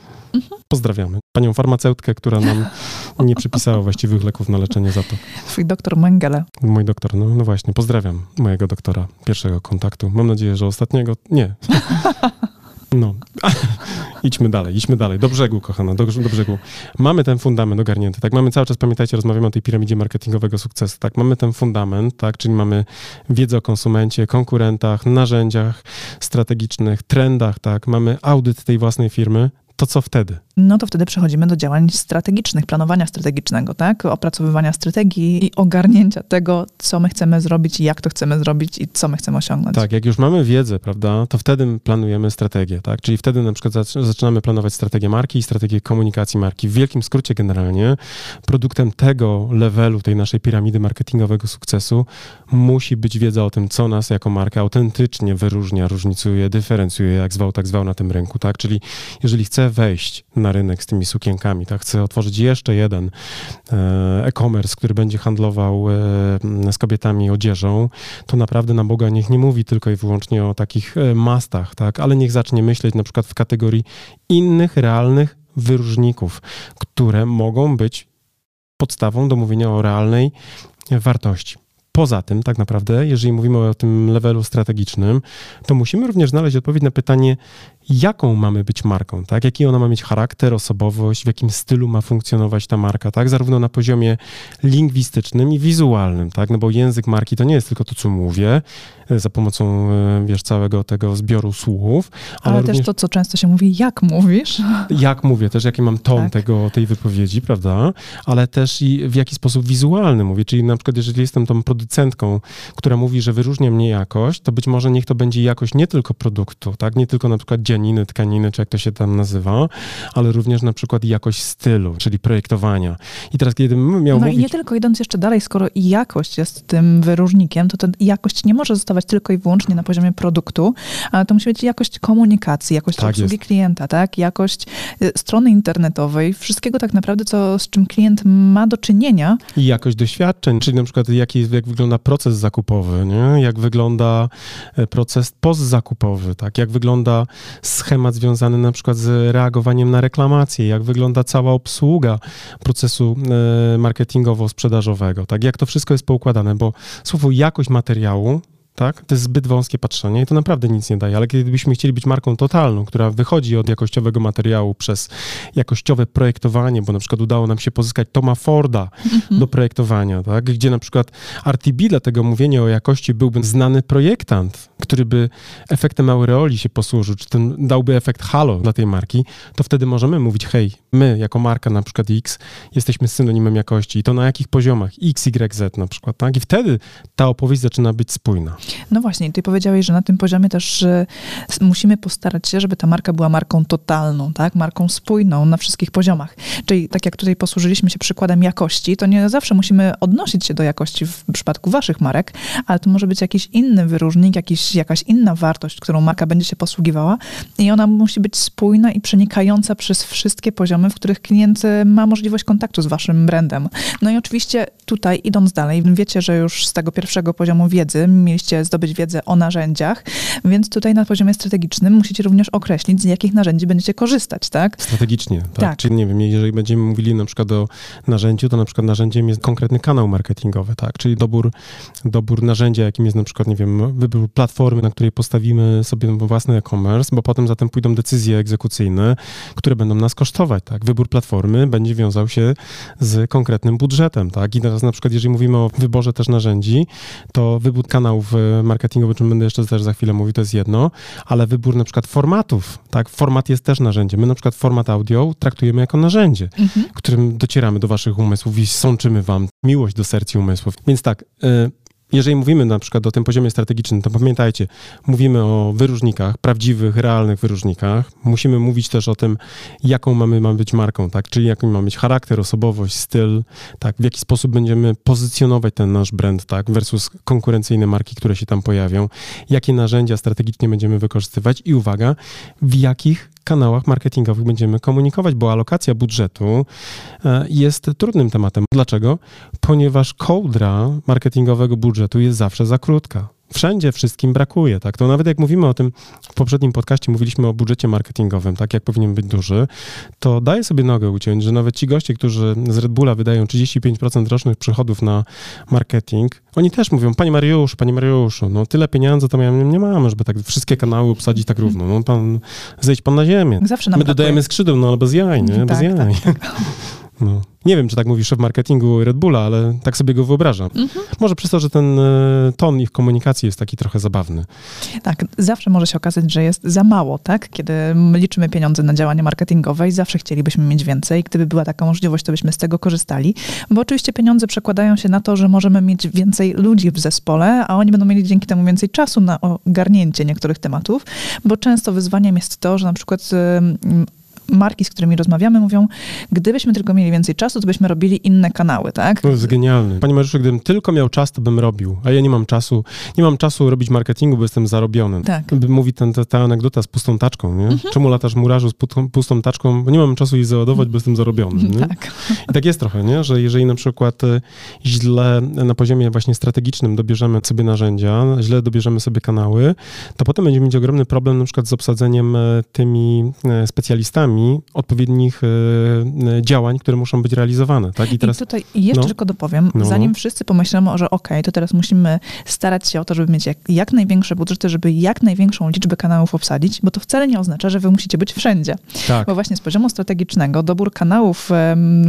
Pozdrawiamy. Panią farmaceutkę, która nam nie przypisała właściwych leków na leczenie zatok. Twój doktor Mengele. Mój doktor, no, no właśnie, pozdrawiam mojego doktora pierwszego kontaktu. Mam nadzieję, że ostatniego nie. No, idźmy dalej, idźmy dalej. Do brzegu, kochana, do, do brzegu. Mamy ten fundament ogarnięty, tak? Mamy cały czas, pamiętajcie, rozmawiamy o tej piramidzie marketingowego sukcesu, tak? Mamy ten fundament, tak? Czyli mamy wiedzę o konsumencie, konkurentach, narzędziach strategicznych, trendach, tak? Mamy audyt tej własnej firmy, to co wtedy? No to wtedy przechodzimy do działań strategicznych, planowania strategicznego, tak? Opracowywania strategii i ogarnięcia tego, co my chcemy zrobić, jak to chcemy zrobić i co my chcemy osiągnąć. Tak, jak już mamy wiedzę, prawda, to wtedy planujemy strategię, tak? Czyli wtedy na przykład zaczynamy planować strategię marki i strategię komunikacji marki. W wielkim skrócie generalnie produktem tego levelu, tej naszej piramidy marketingowego sukcesu musi być wiedza o tym, co nas jako marka autentycznie wyróżnia, różnicuje, dyferencjuje, jak zwał, tak zwał na tym rynku, tak? Czyli jeżeli chcę wejść na rynek z tymi sukienkami, tak? Chcę otworzyć jeszcze jeden e, e-commerce, który będzie handlował e, z kobietami odzieżą, to naprawdę na Boga niech nie mówi tylko i wyłącznie o takich e, mastach, tak? Ale niech zacznie myśleć na przykład w kategorii innych realnych wyróżników, które mogą być podstawą do mówienia o realnej wartości. Poza tym, tak naprawdę, jeżeli mówimy o tym levelu strategicznym, to musimy również znaleźć odpowiedź na pytanie, jaką mamy być marką, tak? Jaki ona ma mieć charakter, osobowość, w jakim stylu ma funkcjonować ta marka, tak? Zarówno na poziomie lingwistycznym i wizualnym, tak? No bo język marki to nie jest tylko to, co mówię, e, za pomocą, e, wiesz, całego tego zbioru słów. Ale, ale również... też to, co często się mówi, jak mówisz. Jak mówię, też jaki mam ton tak. tego, tej wypowiedzi, prawda? Ale też i w jaki sposób wizualny mówię, czyli na przykład jeżeli jestem tą producentką, która mówi, że wyróżnia mnie jakość, to być może niech to będzie jakość nie tylko produktu, tak? Nie tylko na przykład dzień tkaniny, tkaniny, czy jak to się tam nazywa, ale również na przykład jakość stylu, czyli projektowania. I teraz, kiedy miał No mówić... i nie tylko idąc jeszcze dalej, skoro jakość jest tym wyróżnikiem, to ta jakość nie może zostawać tylko i wyłącznie na poziomie produktu, ale to musi być jakość komunikacji, jakość tak obsługi jest. klienta, tak? Jakość y, strony internetowej, wszystkiego tak naprawdę, co, z czym klient ma do czynienia. I jakość doświadczeń, czyli na przykład jaki, jak wygląda proces zakupowy, nie? jak wygląda e, proces postzakupowy, tak? jak wygląda schemat związany na przykład z reagowaniem na reklamacje, jak wygląda cała obsługa procesu e, marketingowo-sprzedażowego, tak? Jak to wszystko jest poukładane, bo słowo jakość materiału tak? To jest zbyt wąskie patrzenie i to naprawdę nic nie daje, ale gdybyśmy chcieli być marką totalną, która wychodzi od jakościowego materiału przez jakościowe projektowanie, bo na przykład udało nam się pozyskać Toma Forda mhm. do projektowania, tak? Gdzie na przykład RTB dla tego mówienia o jakości byłby znany projektant, który by efektem aureoli się posłużył, czy ten dałby efekt halo dla tej marki, to wtedy możemy mówić, hej, my jako marka na przykład X jesteśmy synonimem jakości i to na jakich poziomach? X, Y, Z na przykład, tak? I wtedy ta opowieść zaczyna być spójna. No właśnie, ty powiedziałeś, że na tym poziomie też musimy postarać się, żeby ta marka była marką totalną, tak? Marką spójną na wszystkich poziomach. Czyli tak jak tutaj posłużyliśmy się przykładem jakości, to nie zawsze musimy odnosić się do jakości w przypadku waszych marek, ale to może być jakiś inny wyróżnik, jakiś, jakaś inna wartość, którą marka będzie się posługiwała i ona musi być spójna i przenikająca przez wszystkie poziomy, w których klient ma możliwość kontaktu z waszym brandem. No i oczywiście tutaj idąc dalej, wiecie, że już z tego pierwszego poziomu wiedzy mieliście zdobyć wiedzę o narzędziach, więc tutaj na poziomie strategicznym musicie również określić, z jakich narzędzi będziecie korzystać, tak? Strategicznie, tak. tak. Czyli nie wiem, jeżeli będziemy mówili na przykład o narzędziu, to na przykład narzędziem jest konkretny kanał marketingowy, tak? Czyli dobór, dobór narzędzia, jakim jest na przykład, nie wiem, wybór platformy, na której postawimy sobie własny e-commerce, bo potem za tym pójdą decyzje egzekucyjne, które będą nas kosztować, tak? Wybór platformy będzie wiązał się z konkretnym budżetem, tak? I teraz na przykład, jeżeli mówimy o wyborze też narzędzi, to wybór kanałów marketingowy, czym będę jeszcze też za chwilę mówił, to jest jedno, ale wybór na przykład formatów, tak, format jest też narzędziem. My na przykład format audio traktujemy jako narzędzie, mhm. którym docieramy do waszych umysłów i sączymy wam miłość do serc i umysłów. Więc tak, y, jeżeli mówimy na przykład o tym poziomie strategicznym, to pamiętajcie, mówimy o wyróżnikach, prawdziwych, realnych wyróżnikach. Musimy mówić też o tym, jaką mamy, mamy być marką, tak? Czyli jaki ma mieć charakter, osobowość, styl, tak? W jaki sposób będziemy pozycjonować ten nasz brand, tak? Versus konkurencyjne marki, które się tam pojawią. Jakie narzędzia strategicznie będziemy wykorzystywać i uwaga, w jakich kanałach marketingowych będziemy komunikować, bo alokacja budżetu e, jest trudnym tematem. Dlaczego? Ponieważ kołdra marketingowego budżetu jest zawsze za krótka. Wszędzie wszystkim brakuje, tak? To nawet jak mówimy o tym, w poprzednim podcaście mówiliśmy o budżecie marketingowym, tak, jak powinien być duży, to daje sobie nogę uciąć, że nawet ci goście, którzy z Red Bulla wydają 35% rocznych przychodów na marketing, oni też mówią, panie Mariuszu, panie Mariuszu, no tyle pieniędzy to ja nie mamy, żeby tak wszystkie kanały obsadzić tak równo. No pan, zejdź pan na ziemię. Zawsze nam My dodajemy skrzydeł, no ale bez jaj, nie? Bez Tak, jaj. tak, tak. No. Nie wiem, czy tak mówi szef marketingu Red Bulla, ale tak sobie go wyobrażam. Mhm. Może przez to, że ten e, ton ich komunikacji jest taki trochę zabawny. Tak, zawsze może się okazać, że jest za mało, tak? Kiedy liczymy pieniądze na działania marketingowe i zawsze chcielibyśmy mieć więcej. Gdyby była taka możliwość, to byśmy z tego korzystali. Bo oczywiście pieniądze przekładają się na to, że możemy mieć więcej ludzi w zespole, a oni będą mieli dzięki temu więcej czasu na ogarnięcie niektórych tematów, bo często wyzwaniem jest to, że na przykład marki, z którymi rozmawiamy, mówią, gdybyśmy tylko mieli więcej czasu, to byśmy robili inne kanały, tak? To jest genialne. Panie Mariuszu, gdybym tylko miał czas, to bym robił, a ja nie mam czasu. Nie mam czasu robić marketingu, bo jestem zarobiony. Tak. Mówi ten, ta, ta anegdota z pustą taczką, nie? Mhm. Czemu latasz murarzu z pustą, pustą taczką? Bo nie mam czasu jej załadować, bo jestem zarobiony. Nie? Tak. I tak jest trochę, nie? że jeżeli na przykład e, źle na poziomie właśnie strategicznym dobierzemy sobie narzędzia, źle dobierzemy sobie kanały, to potem będziemy mieć ogromny problem na przykład z obsadzeniem e, tymi e, specjalistami odpowiednich e, działań, które muszą być realizowane. Tak? I, tutaj jeszcze no. tylko dopowiem, No. zanim wszyscy pomyślimy, że okej, to teraz musimy starać się o to, żeby mieć jak, jak największe budżety, żeby jak największą liczbę kanałów obsadzić, bo to wcale nie oznacza, że wy musicie być wszędzie. tak. Bo właśnie z poziomu strategicznego dobór kanałów,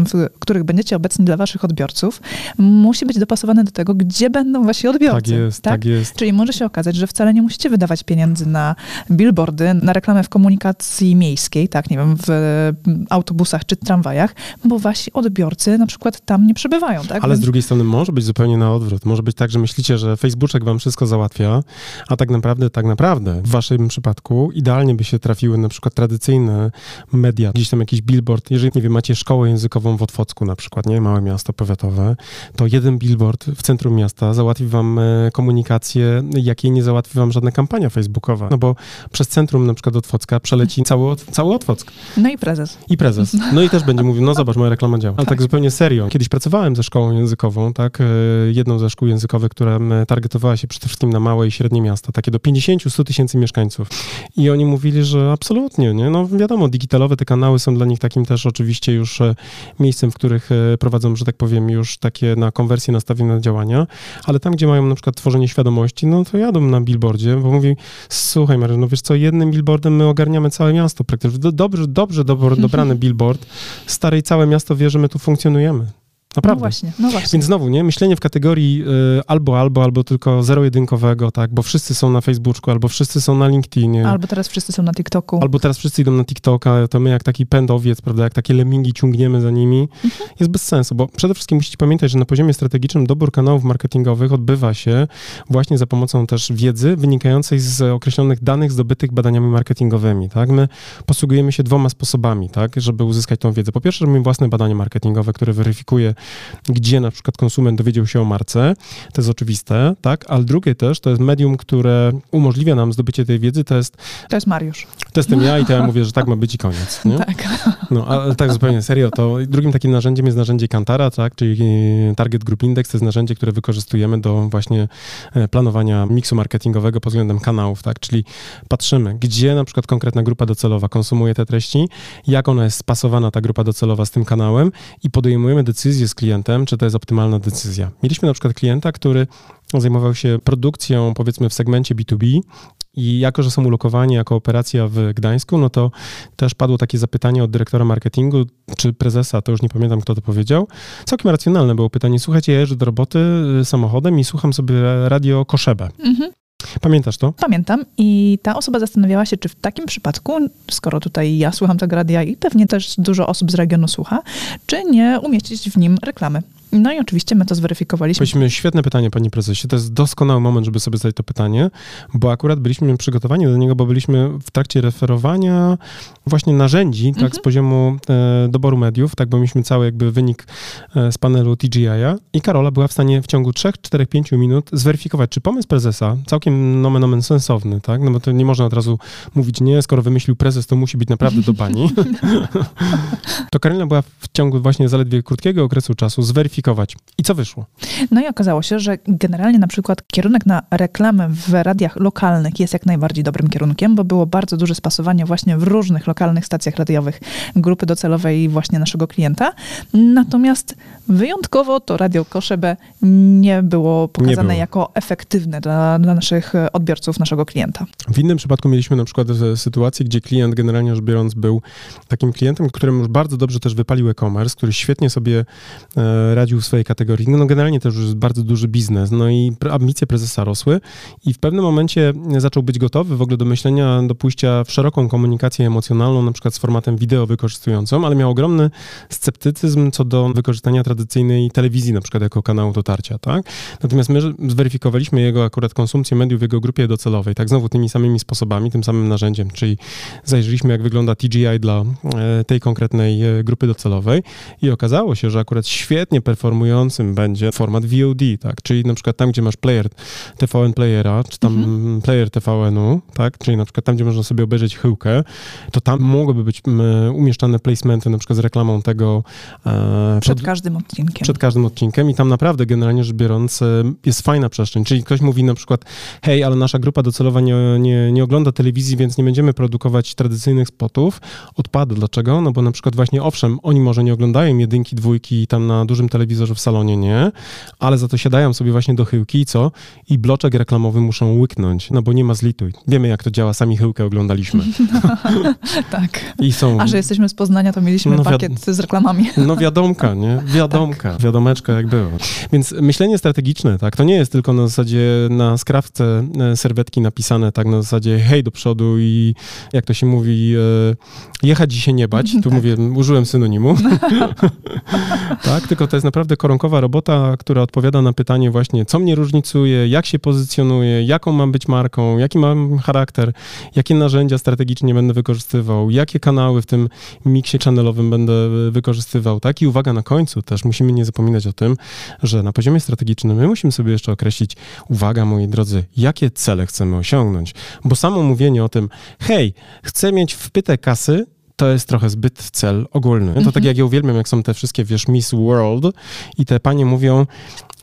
w których będziecie obecni dla waszych odbiorców, musi być dopasowany do tego, gdzie będą wasi odbiorcy. Tak jest, tak, jest. Czyli może się okazać, że wcale nie musicie wydawać pieniędzy na billboardy, na reklamę w komunikacji miejskiej, tak, nie wiem, w autobusach czy tramwajach, bo wasi odbiorcy na przykład tam nie przebywają, tak? Ale z drugiej strony może być zupełnie na odwrót. Może być tak, że myślicie, że Facebooczek wam wszystko załatwia, a tak naprawdę, tak naprawdę w waszym przypadku idealnie by się trafiły na przykład tradycyjne media, gdzieś tam jakiś billboard. Jeżeli, nie wiem, macie szkołę językową w Otwocku na przykład, nie? Małe miasto powiatowe, to jeden billboard w centrum miasta załatwi wam e, komunikację, jakiej nie załatwi wam żadna kampania facebookowa. No bo przez centrum na przykład Otwocka przeleci cały, cały Otwock. No i prezes. I prezes. No i też będzie mówił, no zobacz, moja reklama działa. Ale tak zupełnie serio. Kiedyś pracowałem ze szkołą językową, tak, e, jedną ze szkół językowych, która targetowała się przede wszystkim na małe i średnie miasta, takie do 50-100 tysięcy mieszkańców. I oni mówili, że absolutnie, nie? No wiadomo, digitalowe te kanały są dla nich takim też oczywiście już e, miejscem, w których e, prowadzą, że tak powiem, już takie na konwersję nastawione działania, ale tam, gdzie mają na przykład tworzenie świadomości, no to jadą na billboardzie, bo mówi, słuchaj Mariusz, no wiesz co, jednym billboardem my ogarniamy całe miasto praktycznie. Do- Dobrze, dobrze dobro, dobrany billboard, stare i całe miasto wie, że my tu funkcjonujemy. No Naprawdę. właśnie, no właśnie. Więc znowu, nie? Myślenie w kategorii y, albo, albo, albo tylko zero-jedynkowego, tak? Bo wszyscy są na Facebooku, albo wszyscy są na LinkedInie. Albo teraz wszyscy są na TikToku. Albo teraz wszyscy idą na TikToka, to my jak taki pędowiec, prawda, jak takie lemingi ciągniemy za nimi, Mhm. jest bez sensu, bo przede wszystkim musicie pamiętać, że na poziomie strategicznym dobór kanałów marketingowych odbywa się właśnie za pomocą też wiedzy wynikającej z określonych danych zdobytych badaniami marketingowymi, tak? My posługujemy się dwoma sposobami, tak, żeby uzyskać tą wiedzę. Po pierwsze, robimy własne badanie marketingowe, które weryfikuje, gdzie na przykład konsument dowiedział się o marce, to jest oczywiste, tak, ale drugie też, to jest medium, które umożliwia nam zdobycie tej wiedzy, to jest To jest Mariusz. to jestem ja i to ja mówię, że tak ma być i koniec. Nie? Tak. No, ale tak zupełnie serio, to drugim takim narzędziem jest narzędzie Kantara, tak, czyli Target Group Index, to jest narzędzie, które wykorzystujemy do właśnie e, planowania miksu marketingowego pod względem kanałów, tak, czyli patrzymy, gdzie na przykład konkretna grupa docelowa konsumuje te treści, jak ona jest spasowana, ta grupa docelowa z tym kanałem i podejmujemy decyzję z klientem, czy to jest optymalna decyzja. Mieliśmy na przykład klienta, który zajmował się produkcją, powiedzmy, w segmencie B2B i jako, że są ulokowani jako operacja w Gdańsku, no to też padło takie zapytanie od dyrektora marketingu, czy prezesa, to już nie pamiętam, kto to powiedział. Całkiem racjonalne było pytanie. Słuchajcie, ja jeżdżę do roboty y, samochodem i słucham sobie radio Koszebę. Mhm. Pamiętasz to? Pamiętam i ta osoba zastanawiała się, czy w takim przypadku, skoro tutaj ja słucham tego radia i pewnie też dużo osób z regionu słucha, czy nie umieścić w nim reklamy. No i oczywiście my to zweryfikowaliśmy. Byliśmy świetne pytanie, panie prezesie. To jest doskonały moment, żeby sobie zadać to pytanie, bo akurat byliśmy przygotowani do niego, bo byliśmy w trakcie referowania właśnie narzędzi, tak, z poziomu e, doboru mediów, tak, bo mieliśmy cały jakby wynik e, z panelu TGI-a i Karola była w stanie w ciągu 3, 4, 5 minut zweryfikować, czy pomysł prezesa, całkiem nomen omen sensowny, tak, no bo to nie można od razu mówić, nie, skoro wymyślił prezes, to musi być naprawdę do bani. to Karolina była w ciągu właśnie zaledwie krótkiego okresu czasu zweryfikować zweryfikować. I co wyszło? No i okazało się, że generalnie na przykład kierunek na reklamę w radiach lokalnych jest jak najbardziej dobrym kierunkiem, bo było bardzo duże spasowanie właśnie w różnych lokalnych stacjach radiowych grupy docelowej właśnie naszego klienta. Natomiast wyjątkowo to Radio Koszebe nie było pokazane nie było. jako efektywne dla, dla naszych odbiorców, naszego klienta. W innym przypadku mieliśmy na przykład sytuację, gdzie klient generalnie rzecz biorąc był takim klientem, którym już bardzo dobrze też wypalił e-commerce, który świetnie sobie e, radził w swojej kategorii. No, no generalnie też już jest bardzo duży biznes, no i ambicje prezesa rosły i w pewnym momencie zaczął być gotowy w ogóle do myślenia, do pójścia w szeroką komunikację emocjonalną, na przykład z formatem wideo wykorzystującą, ale miał ogromny sceptycyzm co do wykorzystania tradycyjnej telewizji, na przykład jako kanału dotarcia, tak? Natomiast my zweryfikowaliśmy jego akurat konsumpcję mediów w jego grupie docelowej, tak znowu tymi samymi sposobami, tym samym narzędziem, czyli zajrzeliśmy, jak wygląda TGI dla e, tej konkretnej e, grupy docelowej i okazało się, że akurat świetnie performującym będzie format VOD, tak? Czyli na przykład tam, gdzie masz player TVN Playera, czy tam mhm. player TVN-u, tak? Czyli na przykład tam, gdzie można sobie obejrzeć chyłkę, to tam mogłyby być umieszczane placementy na przykład z reklamą tego e, przed, przed każdym odcinkiem. Przed każdym odcinkiem i tam naprawdę generalnie rzecz biorąc jest fajna przestrzeń. Czyli ktoś mówi na przykład, hej, ale nasza grupa docelowa nie, nie, nie ogląda telewizji, więc nie będziemy produkować tradycyjnych spotów. Odpada. Dlaczego? No bo na przykład właśnie owszem, oni może nie oglądają jedynki, dwójki tam na dużym telewizorze w salonie, nie, ale za to siadają sobie właśnie do chyłki i co? I bloczek reklamowy muszą łyknąć, no bo nie ma zlituj. Wiemy jak to działa, sami chyłkę oglądaliśmy. No, tak. I są... A że jesteśmy z Poznania, to mieliśmy no, pakiet z reklamami. No wiadomka, nie? Wiadomka, tak. wiadomeczka jak było. Więc myślenie strategiczne, tak, to nie jest tylko na zasadzie na skrawce e, serwetki napisane tak na zasadzie hej do przodu i jak to się mówi, e, jechać i się nie bać. Tu tak. mówię, użyłem synonimu. tak, tylko to jest naprawdę koronkowa robota, która odpowiada na pytanie właśnie, co mnie różnicuje, jak się pozycjonuję, jaką mam być marką, jaki mam charakter, jakie narzędzia strategicznie będę wykorzystywał, jakie kanały w tym miksie channelowym będę wykorzystywał, tak? I uwaga, na końcu też musimy nie zapominać o tym, że na poziomie strategicznym my musimy sobie jeszcze określić, uwaga moi drodzy, jakie cele chcemy osiągnąć, bo samo mówienie o tym, hej, chcę mieć wpytę kasy, to jest trochę zbyt cel ogólny. To tak mhm. jak ja uwielbiam, jak są te wszystkie, wiesz, Miss World i te panie mówią,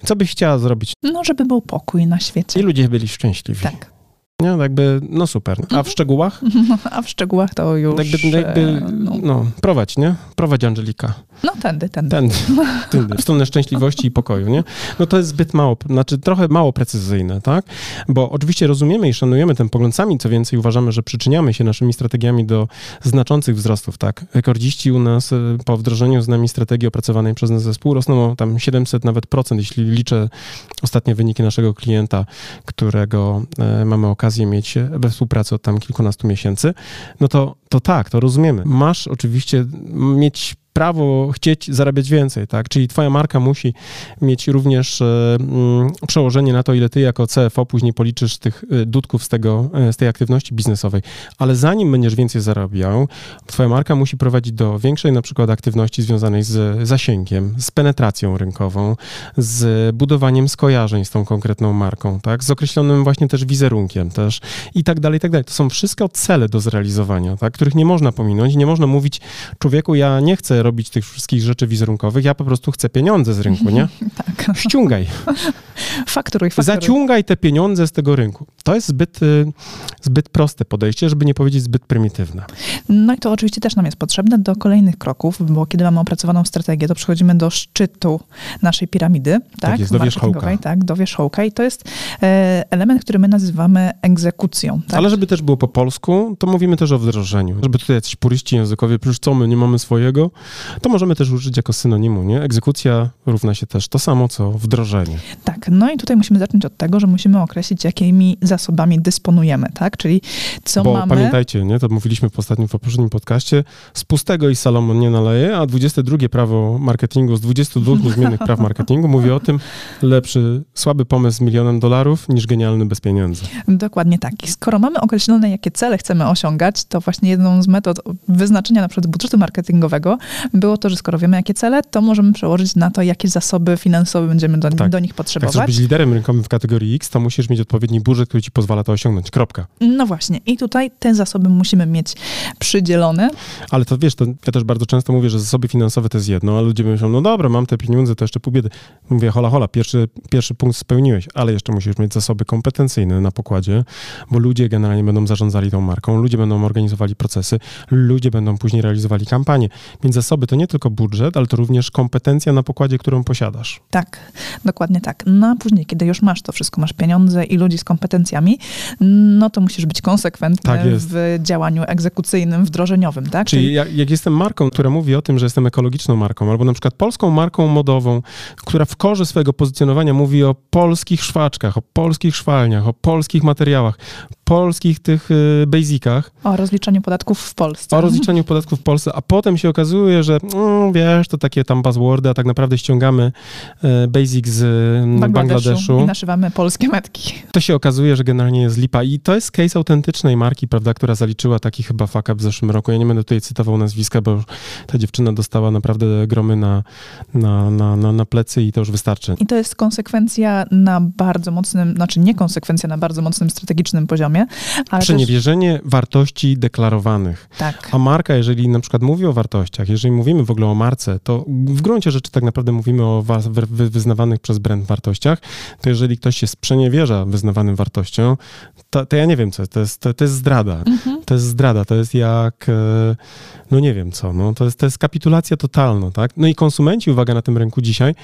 co byś chciała zrobić? No, żeby był pokój na świecie. I ludzie byli szczęśliwi. Tak. Nie, no jakby, no super. A w mhm. szczegółach? A w szczegółach to już... Jakby, jakby e, no. no, prowadź, nie? Prowadź Angelika. No tędy, tędy. Tędy, tędy, w stronę szczęśliwości i pokoju, nie? No to jest zbyt mało, znaczy trochę mało precyzyjne, tak? Bo oczywiście rozumiemy i szanujemy ten pogląd sami, co więcej uważamy, że przyczyniamy się naszymi strategiami do znaczących wzrostów, tak? Rekordziści u nas e, po wdrożeniu z nami strategii opracowanej przez nas zespół rosną tam 700 nawet procent, jeśli liczę ostatnie wyniki naszego klienta, którego e, mamy okazję mieć we współpracy od tam kilkunastu miesięcy, no to, to tak, to rozumiemy. Masz oczywiście mieć prawo chcieć zarabiać więcej, tak? Czyli twoja marka musi mieć również e, mm, przełożenie na to, ile ty jako CFO później policzysz tych e, dudków z, tego, e, z tej aktywności biznesowej. Ale zanim będziesz więcej zarabiał, twoja marka musi prowadzić do większej na przykład aktywności związanej z zasięgiem, z penetracją rynkową, z budowaniem skojarzeń z tą konkretną marką, tak? Z określonym właśnie też wizerunkiem też i tak dalej, i tak dalej. To są wszystko cele do zrealizowania, tak? Których nie można pominąć. Nie można mówić, człowieku, ja nie chcę robić tych wszystkich rzeczy wizerunkowych, ja po prostu chcę pieniądze z rynku, nie? tak. Ściągaj. fakturuj, fakturuj. Zaciągaj te pieniądze z tego rynku. To jest zbyt, y, zbyt proste podejście, żeby nie powiedzieć zbyt prymitywne. No i to oczywiście też nam jest potrzebne do kolejnych kroków, bo kiedy mamy opracowaną strategię, to przechodzimy do szczytu naszej piramidy, tak? tak jest, do wierzchołka. Tak, do wierzchołka i to jest e, element, który my nazywamy egzekucją. Tak? Ale żeby też było po polsku, to mówimy też o wdrożeniu. Żeby tutaj jacyś puryści językowie, przecież co, my nie mamy swojego, to możemy też użyć jako synonimu, nie? Egzekucja równa się też to samo, co wdrożenie. Tak, no i tutaj musimy zacząć od tego, że musimy określić, jakimi zasobami dysponujemy, tak? Czyli co Bo mamy... pamiętajcie, nie? To mówiliśmy w ostatnim, w poprzednim podcaście, z pustego i Salomon nie naleje, a 22 prawo marketingu z 22 niezmiennych praw marketingu mówi o tym, lepszy, słaby pomysł z milionem dolarów niż genialny bez pieniędzy. Dokładnie tak. I skoro mamy określone, jakie cele chcemy osiągać, to właśnie jedną z metod wyznaczenia na przykład budżetu marketingowego było to, że skoro wiemy, jakie cele, to możemy przełożyć na to, jakie zasoby finansowe będziemy do, tak. do nich potrzebować. Jak chcesz być liderem rynkowym w kategorii X, to musisz mieć odpowiedni budżet, który ci ci pozwala to osiągnąć. Kropka. No właśnie. I tutaj te zasoby musimy mieć przydzielone. Ale to wiesz, to ja też bardzo często mówię, że zasoby finansowe to jest jedno, a ludzie myślą, no dobra, mam te pieniądze, to jeszcze pół biedy. Mówię, hola, hola, pierwszy, pierwszy punkt spełniłeś, ale jeszcze musisz mieć zasoby kompetencyjne na pokładzie, bo ludzie generalnie będą zarządzali tą marką, ludzie będą organizowali procesy, ludzie będą później realizowali kampanie. Więc zasoby to nie tylko budżet, ale to również kompetencja na pokładzie, którą posiadasz. Tak, dokładnie tak. No a później, kiedy już masz to wszystko, masz pieniądze i ludzi z kompetencjami, no to musisz być konsekwentny Tak w działaniu egzekucyjnym, wdrożeniowym, tak? Czyli jak, jak jestem marką, która mówi o tym, że jestem ekologiczną marką, albo na przykład polską marką modową, która w korze swojego pozycjonowania mówi o polskich szwaczkach, o polskich szwalniach, o polskich materiałach, polskich tych y, basicach, O rozliczaniu podatków w Polsce. o rozliczaniu podatków w Polsce, a potem się okazuje, że mm, wiesz, to takie tam buzzwordy, a tak naprawdę ściągamy y, basic z y, Bangladeszu. I naszywamy polskie metki. To się okazuje, że generalnie jest lipa i to jest case autentycznej marki, prawda, która zaliczyła taki chyba fuck w zeszłym roku. Ja nie będę tutaj cytował nazwiska, bo ta dziewczyna dostała naprawdę gromy na, na, na, na, na plecy i to już wystarczy. I to jest konsekwencja na bardzo mocnym, znaczy nie konsekwencja na bardzo mocnym strategicznym poziomie, ale też, Przeniewierzenie wartości deklarowanych. tak, A marka, jeżeli na przykład mówi o wartościach, jeżeli mówimy w ogóle o marce, to w gruncie rzeczy tak naprawdę mówimy o wa- wy- wy- wyznawanych przez brand wartościach, to jeżeli ktoś się sprzeniewierza wyznawanym wartościom, to, to ja nie wiem co, to jest, to, to jest zdrada. Mhm. To jest zdrada, to jest jak, e, no nie wiem co, no to jest, to jest kapitulacja totalna, tak? No i konsumenci, uwaga, na tym rynku dzisiaj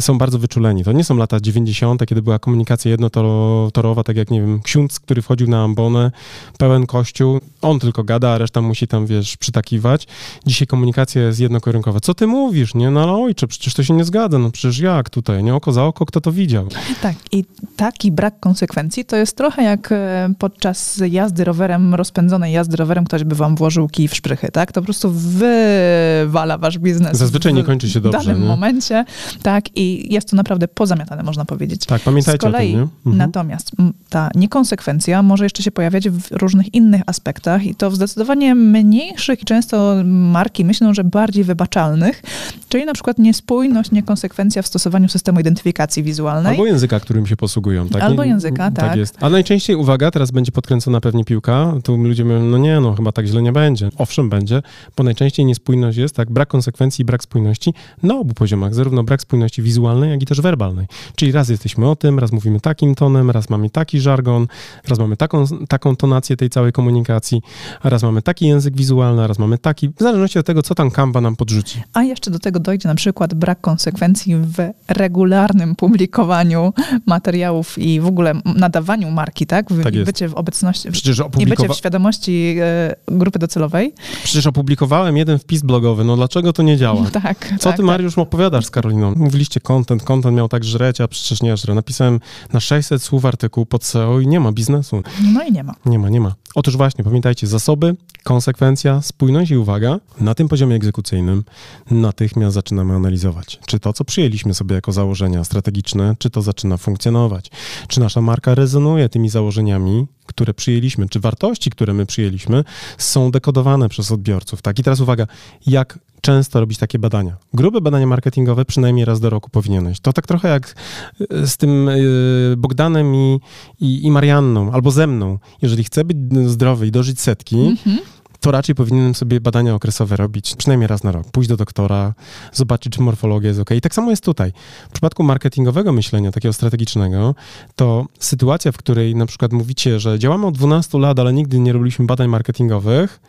są bardzo wyczuleni. To nie są lata 90., kiedy była komunikacja jednotorowa, tak jak, nie wiem, ksiądz, który wchodził na ambonę, pełen kościół, on tylko gada, a reszta musi tam, wiesz, przytakiwać. Dzisiaj komunikacja jest jednokierunkowa. Co ty mówisz, nie? No ale ojcze, przecież to się nie zgadza, no przecież jak tutaj, nie? Oko za oko, kto to widział? tak. I taki brak konsekwencji to jest trochę jak e, podczas jazdy rowerem, rozpędzonej jazdy rowerem ktoś by wam włożył kij w szprychy, tak? To po prostu wywala wasz biznes. Zazwyczaj nie w kończy się dobrze, danym nie? momencie, tak? I jest to naprawdę pozamiatane, można powiedzieć. Tak, pamiętajcie Z kolei, o tym? Mhm. Natomiast ta niekonsekwencja może jeszcze się pojawiać w różnych innych aspektach i to w zdecydowanie mniejszych i często marki myślą, że bardziej wybaczalnych, czyli na przykład niespójność, niekonsekwencja w stosowaniu systemu identyfikacji wizualnej. Albo języka, którym się posługują. Tak? Albo języka, tak. jest. A najczęściej, uwaga, teraz będzie podkręcona pewnie piłka, tu ludzie mówią, no nie, no chyba tak źle nie będzie. Owszem, będzie, bo najczęściej niespójność jest, tak, brak konsekwencji i brak spójności na obu poziomach, zarówno brak spójności wizualnej, jak i też werbalnej. Czyli raz jesteśmy o tym, raz mówimy takim tonem, raz mamy taki żargon, raz mamy taką, taką tonację tej całej komunikacji, a raz mamy taki język wizualny, a raz mamy taki, w zależności od tego, co tam Canva nam podrzuci. A jeszcze do tego dojdzie na przykład brak konsekwencji w regularnym publikowaniu materiałów i w ogóle nadawaniu marki, tak? W, Tak jest. bycie w obecności, Przecież, i bycie opublikowa- w świadomości e, grupy docelowej. przecież opublikowałem jeden wpis blogowy, no dlaczego to nie działa? Tak. Co tak, ty, Mariusz, opowiadasz z Karoliną? Mówiliście content, content miał tak żreć, a przecież nie żre. Napisałem na 600 słów artykuł pod SEO i nie ma biznesu. No i nie ma. Nie ma, nie ma. Otóż właśnie, pamiętajcie, zasoby, konsekwencja, spójność i uwaga, na tym poziomie egzekucyjnym natychmiast zaczynamy analizować, czy to, co przyjęliśmy sobie jako założenia strategiczne, czy to zaczyna funkcjonować, czy nasza marka rezonuje tymi założeniami, które przyjęliśmy, czy wartości, które my przyjęliśmy, są dekodowane przez odbiorców. Tak, i teraz uwaga, jak często robić takie badania? Grube badania marketingowe przynajmniej raz do roku powinieneś. To tak trochę jak y, z tym y, Bogdanem i, i, i Marianną, albo ze mną. Jeżeli chcę być zdrowy i dożyć setki, Mhm. To raczej powinienem sobie badania okresowe robić przynajmniej raz na rok. Pójść do doktora, zobaczyć, czy morfologia jest ok. I tak samo jest tutaj. W przypadku marketingowego myślenia, takiego strategicznego, to sytuacja, w której na przykład mówicie, że działamy od 12 lat, ale nigdy nie robiliśmy badań marketingowych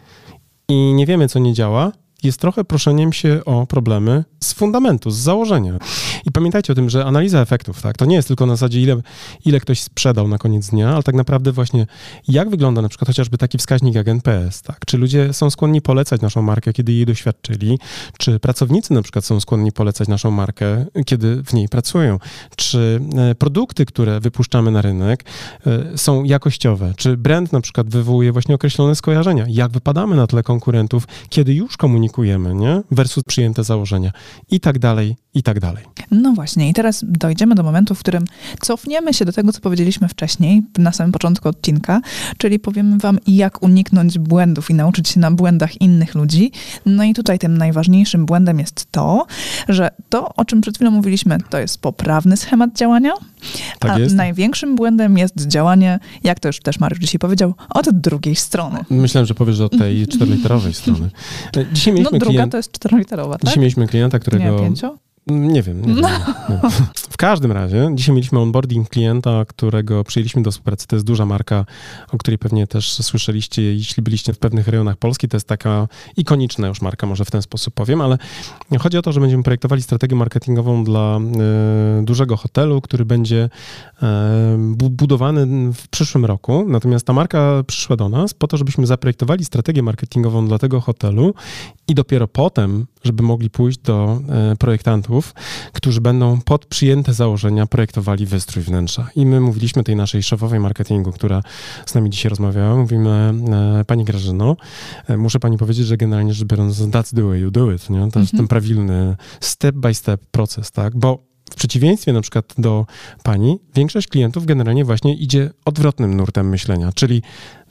i nie wiemy, co nie działa, jest trochę proszeniem się o problemy z fundamentu, z założenia. I pamiętajcie o tym, że analiza efektów, tak, to nie jest tylko na zasadzie, ile, ile ktoś sprzedał na koniec dnia, ale tak naprawdę właśnie jak wygląda na przykład chociażby taki wskaźnik jak NPS, tak? Czy ludzie są skłonni polecać naszą markę, kiedy jej doświadczyli? Czy pracownicy na przykład są skłonni polecać naszą markę, kiedy w niej pracują? Czy e, produkty, które wypuszczamy na rynek e, są jakościowe? Czy brand na przykład wywołuje właśnie określone skojarzenia? Jak wypadamy na tle konkurentów, kiedy już komunikujemy komunikujemy, nie? Versus przyjęte założenia i tak dalej, i tak dalej. No właśnie, i teraz dojdziemy do momentu, w którym cofniemy się do tego, co powiedzieliśmy wcześniej, na samym początku odcinka, czyli powiemy wam, jak uniknąć błędów i nauczyć się na błędach innych ludzi. No i tutaj tym najważniejszym błędem jest to, że to, o czym przed chwilą mówiliśmy, to jest poprawny schemat działania, Tak a jest. największym błędem jest działanie, jak to już też Mariusz dzisiaj powiedział, od drugiej strony. Myślałem, że powiesz że od tej czteroliterowej strony. Dzisiaj No mieliśmy, druga klient, to jest czteroliterowa, tak? dzisiaj mieliśmy klienta, którego... Nie, pięcio? Nie wiem, nie wiem. Nie. W każdym razie, dzisiaj mieliśmy onboarding klienta, którego przyjęliśmy do współpracy. To jest duża marka, o której pewnie też słyszeliście, jeśli byliście w pewnych rejonach Polski. To jest taka ikoniczna już marka, może w ten sposób powiem, ale chodzi o to, że będziemy projektowali strategię marketingową dla e, dużego hotelu, który będzie bu- budowany w przyszłym roku. Natomiast ta marka przyszła do nas po to, żebyśmy zaprojektowali strategię marketingową dla tego hotelu i dopiero potem, żeby mogli pójść do e, projektantów, którzy będą pod przyjęte założenia projektowali wystrój wnętrza. I my mówiliśmy tej naszej szefowej marketingu, która z nami dzisiaj rozmawiała, mówimy, e, pani Grażyno, e, muszę pani powiedzieć, że generalnie rzecz biorąc, that's the way you do it, nie? To jest ten prawilny step by step proces, tak? Bo w przeciwieństwie na przykład do pani, większość klientów generalnie właśnie idzie odwrotnym nurtem myślenia, czyli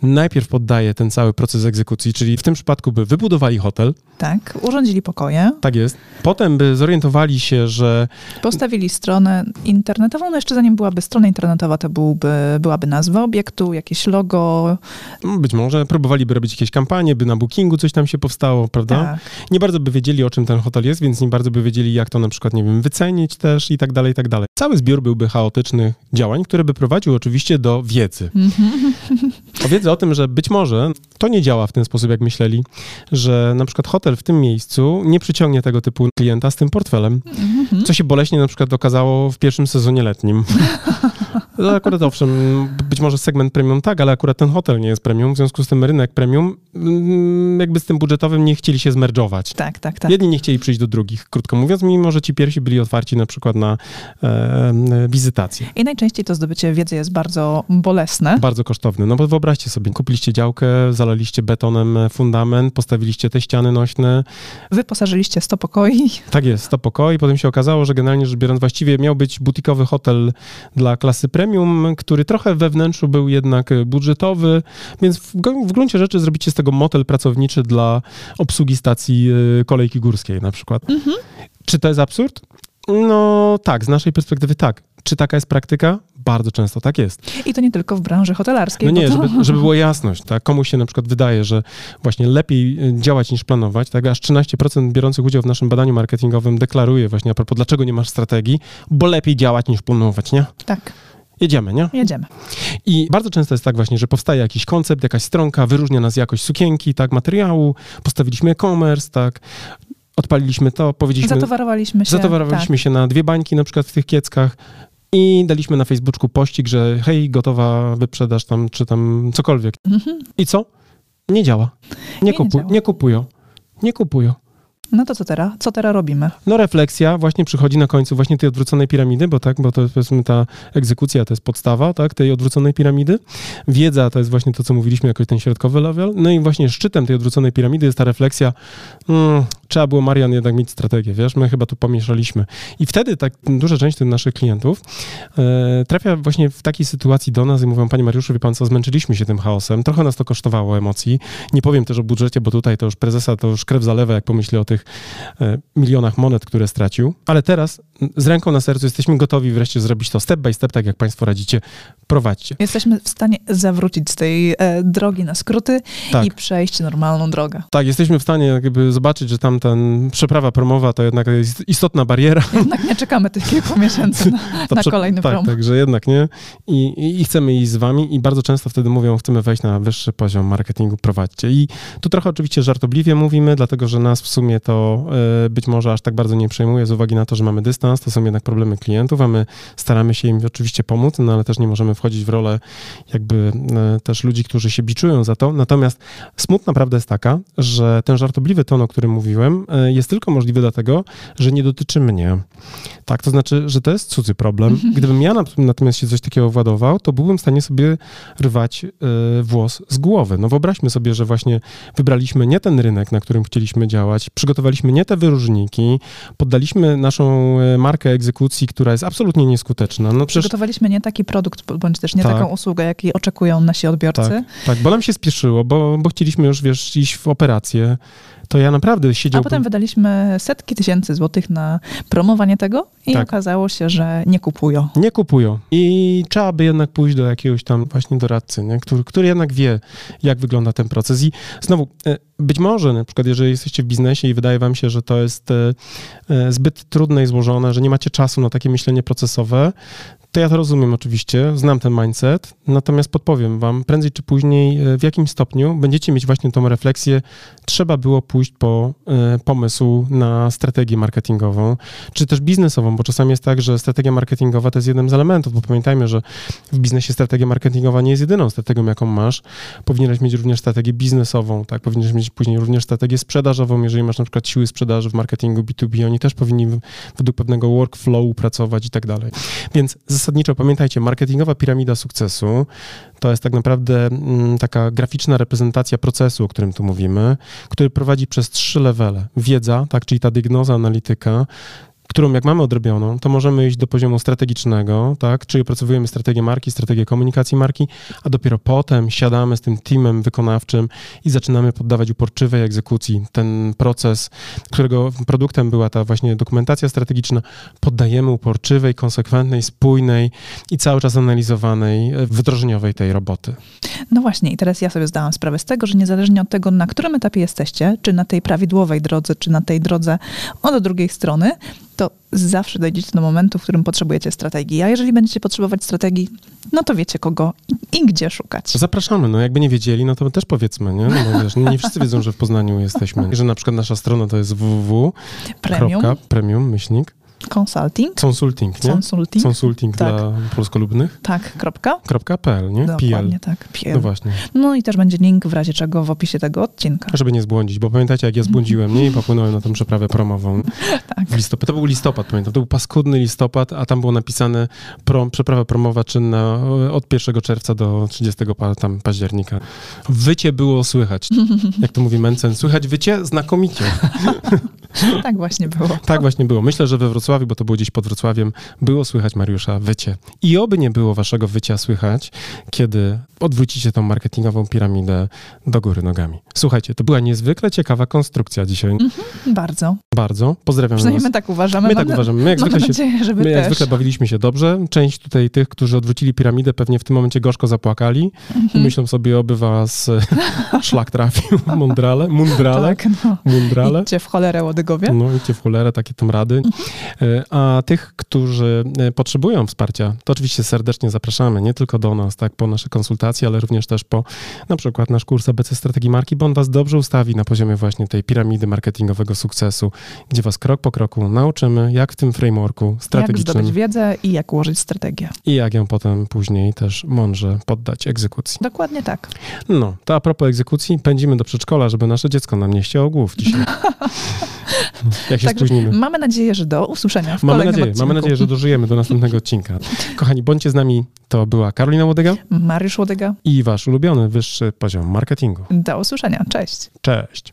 najpierw poddaje ten cały proces egzekucji, czyli w tym przypadku by wybudowali hotel, Tak, urządzili pokoje, tak jest, potem by zorientowali się, że postawili stronę internetową, no jeszcze zanim byłaby strona internetowa, to byłby, byłaby nazwa obiektu, jakieś logo. mm, być może próbowaliby robić jakieś kampanie, by na bookingu coś tam się powstało, prawda? Tak. Nie bardzo by wiedzieli, o czym ten hotel jest, więc nie bardzo by wiedzieli, jak to na przykład, nie wiem, wycenić też i tak dalej, i tak dalej. Cały zbiór byłby chaotycznych działań, które by prowadził oczywiście do wiedzy. O wiedzy o tym, że być może to nie działa w ten sposób, jak myśleli, że na przykład hotel w tym miejscu nie przyciągnie tego typu klienta z tym portfelem, co się boleśnie na przykład okazało w pierwszym sezonie letnim. To akurat owszem, być może segment premium tak, ale akurat ten hotel nie jest premium, w związku z tym rynek premium mm, jakby z tym budżetowym nie chcieli się zmerdżować. Tak, tak, tak. Jedni nie chcieli przyjść do drugich, krótko mówiąc, mimo że ci pierwsi byli otwarci na przykład na e, wizytację. I najczęściej to zdobycie wiedzy jest bardzo bolesne. Bardzo kosztowny. No bo wyobraźcie sobie, kupiliście działkę, zalaliście betonem fundament, postawiliście te ściany nośne. Wyposażyliście 100 pokoi. Tak jest, 100 pokoi. Potem się okazało, że generalnie rzecz biorąc właściwie miał być butikowy hotel dla klasy premium, który trochę we wnętrzu był jednak budżetowy, więc w, w gruncie rzeczy zrobicie z tego motel pracowniczy dla obsługi stacji y, kolejki górskiej na przykład. Czy to jest absurd? No tak, z naszej perspektywy tak. Czy taka jest praktyka? Bardzo często tak jest. I to nie tylko w branży hotelarskiej. No nie, to... żeby, żeby było jasność, tak? Komuś się na przykład wydaje, że właśnie lepiej y, działać niż planować, tak? Aż 13% biorących udział w naszym badaniu marketingowym deklaruje właśnie a propos, dlaczego nie masz strategii, bo lepiej działać niż planować, nie? Tak, Jedziemy, nie? jedziemy. I bardzo często jest tak właśnie, że powstaje jakiś koncept, jakaś stronka, wyróżnia nas jakość sukienki, tak, materiału, postawiliśmy e-commerce, tak, odpaliliśmy to, powiedzieliśmy, Zatowarowaliśmy się. zatowarowaliśmy się na dwie bańki na przykład w tych kieckach i daliśmy na Facebooku pościg, że hej, gotowa wyprzedaż tam, czy tam cokolwiek. Tak. Mhm. I co? Nie działa. Nie, Nie kupuj, działa. nie kupują. Nie kupują. No to co teraz? Co teraz robimy? No refleksja właśnie przychodzi na końcu właśnie tej odwróconej piramidy, bo tak, bo to powiedzmy ta egzekucja to jest podstawa, tak, tej odwróconej piramidy. Wiedza to jest właśnie to, co mówiliśmy, jako ten środkowy level. No i właśnie szczytem tej odwróconej piramidy jest ta refleksja, mm, trzeba było, Marian, jednak mieć strategię, wiesz, my chyba tu pomieszaliśmy. I wtedy tak duża część tych naszych klientów e, trafia właśnie w takiej sytuacji do nas i mówią, panie Mariuszu, wie pan co, zmęczyliśmy się tym chaosem, trochę nas to kosztowało emocji. Nie powiem też o budżecie, bo tutaj to już prezesa to już krew zalewa, jak pomyśli o tych e, milionach monet, które stracił. Ale teraz z ręką na sercu jesteśmy gotowi wreszcie zrobić to step by step, tak jak państwo radzicie, prowadźcie. Jesteśmy w stanie zawrócić z tej e, drogi na skróty Tak. i przejść normalną drogę. Tak, jesteśmy w stanie jakby zobaczyć, że tam ten przeprawa promowa to jednak jest istotna bariera. Jednak nie czekamy tych kilku miesięcy na, na prze- kolejny tak, prom. Tak, że jednak nie. I, i, chcemy iść z wami i bardzo często wtedy mówią, chcemy wejść na wyższy poziom marketingu, prowadźcie. I tu trochę oczywiście żartobliwie mówimy, dlatego że nas w sumie to e, być może aż tak bardzo nie przejmuje z uwagi na to, że mamy dystans, to są jednak problemy klientów, a my staramy się im oczywiście pomóc, no ale też nie możemy wchodzić w rolę jakby e, też ludzi, którzy się biczują za to. Natomiast smutna prawda jest taka, że ten żartobliwy ton, o którym mówiłem, e, jest tylko możliwy dlatego, że nie dotyczy mnie. Tak, to znaczy, że to jest cudzy problem. Gdybym ja natomiast się coś takiego władował, to byłbym w stanie sobie rwać y, włos z głowy. No wyobraźmy sobie, że właśnie wybraliśmy nie ten rynek, na którym chcieliśmy działać, przygotowaliśmy nie te wyróżniki, poddaliśmy naszą e, markę egzekucji, która jest absolutnie nieskuteczna. No przecież... Przygotowaliśmy nie taki produkt, bądź też nie tak. taką usługę, jakiej oczekują nasi odbiorcy. Tak, tak bo nam się spieszyło, bo, bo chcieliśmy już, wiesz, iść w operację to ja naprawdę siedziałbym... A potem wydaliśmy setki tysięcy złotych na promowanie tego i tak. okazało się, że nie kupują. Nie kupują. I trzeba by jednak pójść do jakiegoś tam właśnie doradcy, nie? Który, który jednak wie, jak wygląda ten proces. I znowu, e, być może na przykład, jeżeli jesteście w biznesie i wydaje wam się, że to jest e, e, zbyt trudne i złożone, że nie macie czasu na takie myślenie procesowe, to ja to rozumiem oczywiście, znam ten mindset, natomiast podpowiem wam, prędzej czy później, w jakim stopniu będziecie mieć właśnie tą refleksję, trzeba było pójść po y, pomysł na strategię marketingową, czy też biznesową, bo czasami jest tak, że strategia marketingowa to jest jednym z elementów, bo pamiętajmy, że w biznesie strategia marketingowa nie jest jedyną strategią, jaką masz. Powinieneś mieć również strategię biznesową, tak? Powinieneś mieć później również strategię sprzedażową, jeżeli masz na przykład siły sprzedaży w marketingu B2B, oni też powinni według pewnego workflowu pracować i tak dalej. Więc zasadniczo pamiętajcie, marketingowa piramida sukcesu to jest tak naprawdę mm, taka graficzna reprezentacja procesu, o którym tu mówimy, który prowadzi przez trzy levele. Wiedza, tak, czyli ta diagnoza, analityka, którą jak mamy odrobioną, to możemy iść do poziomu strategicznego, tak? czyli opracowujemy strategię marki, strategię komunikacji marki, a dopiero potem siadamy z tym teamem wykonawczym i zaczynamy poddawać uporczywej egzekucji ten proces, którego produktem była ta właśnie dokumentacja strategiczna, poddajemy uporczywej, konsekwentnej, spójnej i cały czas analizowanej, wdrożeniowej tej roboty. No właśnie i teraz ja sobie zdałam sprawę z tego, że niezależnie od tego, na którym etapie jesteście, czy na tej prawidłowej drodze, czy na tej drodze od drugiej strony, to zawsze dojdziecie do momentu, w którym potrzebujecie strategii. A jeżeli będziecie potrzebować strategii, no to wiecie kogo i gdzie szukać. Zapraszamy. No jakby nie wiedzieli, no to też powiedzmy, nie? No, wiesz, nie wszyscy wiedzą, że w Poznaniu jesteśmy. Że na przykład nasza strona to jest www. Premium. Premium, myślnik. Consulting. Consulting, nie? Consulting. Consulting tak. dla polskolubnych. Tak, kropka. Kropka .pl, nie? Dokładnie PL. tak, PL. No właśnie. No i też będzie link w razie czego w opisie tego odcinka. Żeby nie zbłądzić, bo pamiętacie, jak ja zbłądziłem, nie? I popłynąłem na tę przeprawę promową. tak. W listopad. To był listopad, pamiętam. To był paskudny listopad, a tam było napisane prom, przeprawa promowa czynna od 1 czerwca do 30 tam października. Wycie było słychać. Jak to mówi Mencen, słychać wycie znakomicie. tak właśnie było. tak właśnie było. Myślę, że we Wrocławiu, bo to było gdzieś pod Wrocławiem, było słychać Mariusza wycie. I oby nie było waszego wycia słychać, kiedy odwrócicie tą marketingową piramidę do góry nogami. Słuchajcie, to była niezwykle ciekawa konstrukcja dzisiaj. Mm -hmm, bardzo. Bardzo. Pozdrawiam Przynajmniej my tak uważamy. My tak uważamy. My jak, zwykle, nadzieję, się, my jak zwykle bawiliśmy się dobrze. Część tutaj tych, którzy odwrócili piramidę, pewnie w tym momencie gorzko zapłakali mm -hmm. mhm. myślą sobie, oby was szlak trafił. Mundrale. Mundrale. Tak, no. Mundrale. Idźcie w cholerę, łodygowie. No, idźcie w cholerę, takie tam rady. -hmm. A tych, którzy e, potrzebują wsparcia, to oczywiście serdecznie zapraszamy, nie tylko do nas, tak, po nasze konsultacje, ale również też po na przykład nasz kurs ABC Strategii Marki, bo on was dobrze ustawi na poziomie właśnie tej piramidy marketingowego sukcesu, gdzie was krok po kroku nauczymy, jak w tym frameworku strategicznym... Jak zdobyć wiedzę i jak ułożyć strategię. I jak ją potem później też mądrze poddać egzekucji. Dokładnie tak. No, to a propos egzekucji, pędzimy do przedszkola, żeby nasze dziecko nam nie ścięło głów dzisiaj. Jak się tak, spóźnimy. Mamy nadzieję, że do usłyszenia w mamy nadzieję, odcinku. Mamy nadzieję, że dożyjemy do następnego odcinka. Kochani, bądźcie z nami. To była Karolina Łodyga. Mariusz Łodyga. I wasz ulubiony wyższy poziom marketingu. Do usłyszenia. Cześć. Cześć.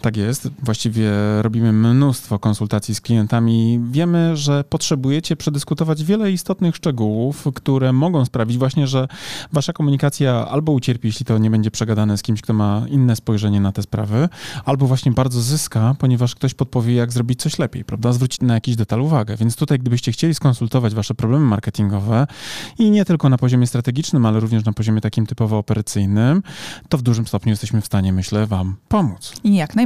Tak jest. Właściwie robimy mnóstwo konsultacji z klientami. Wiemy, że potrzebujecie przedyskutować wiele istotnych szczegółów, które mogą sprawić właśnie, że wasza komunikacja albo ucierpi, jeśli to nie będzie przegadane z kimś, kto ma inne spojrzenie na te sprawy, albo właśnie bardzo zyska, ponieważ ktoś podpowie, jak zrobić coś lepiej, prawda? Zwrócić na jakiś detal uwagę. Więc tutaj, gdybyście chcieli skonsultować wasze problemy marketingowe i nie tylko na poziomie strategicznym, ale również na poziomie takim typowo operacyjnym, to w dużym stopniu jesteśmy w stanie, myślę, wam pomóc. Jak najbardziej.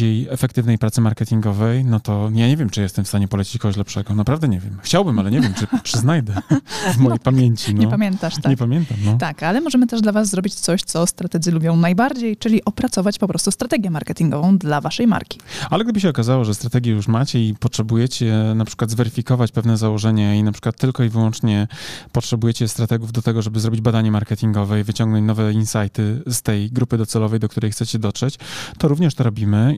efektywnej pracy marketingowej, no to ja nie wiem, czy jestem w stanie polecić kogoś lepszego. Naprawdę nie wiem. Chciałbym, ale nie wiem, czy, czy znajdę w mojej pamięci. No. Nie pamiętasz, tak? Nie pamiętam, no. Tak, ale możemy też dla Was zrobić coś, co strategzy lubią najbardziej, czyli opracować po prostu strategię marketingową dla Waszej marki. Ale gdyby się okazało, że strategię już macie i potrzebujecie na przykład zweryfikować pewne założenia i na przykład tylko i wyłącznie potrzebujecie strategów do tego, żeby zrobić badanie marketingowe i wyciągnąć nowe insighty z tej grupy docelowej, do której chcecie dotrzeć, to również to robimy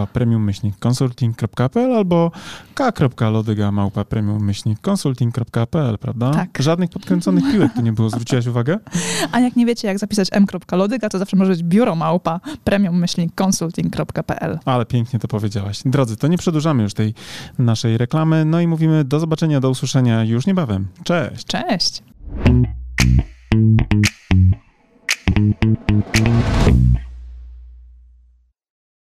małpa premium consulting.pl albo k.lodyga małpa premium myślnik consulting.pl, prawda? Tak. Żadnych podkręconych piłek tu nie było, zwróciłaś uwagę? A jak nie wiecie, jak zapisać m.lodyga, to zawsze może być biuro małpa premium-consulting.pl. Ale pięknie to powiedziałaś. Drodzy, to nie przedłużamy już tej naszej reklamy, no i mówimy do zobaczenia, do usłyszenia już niebawem. Cześć! Cześć! Thank you.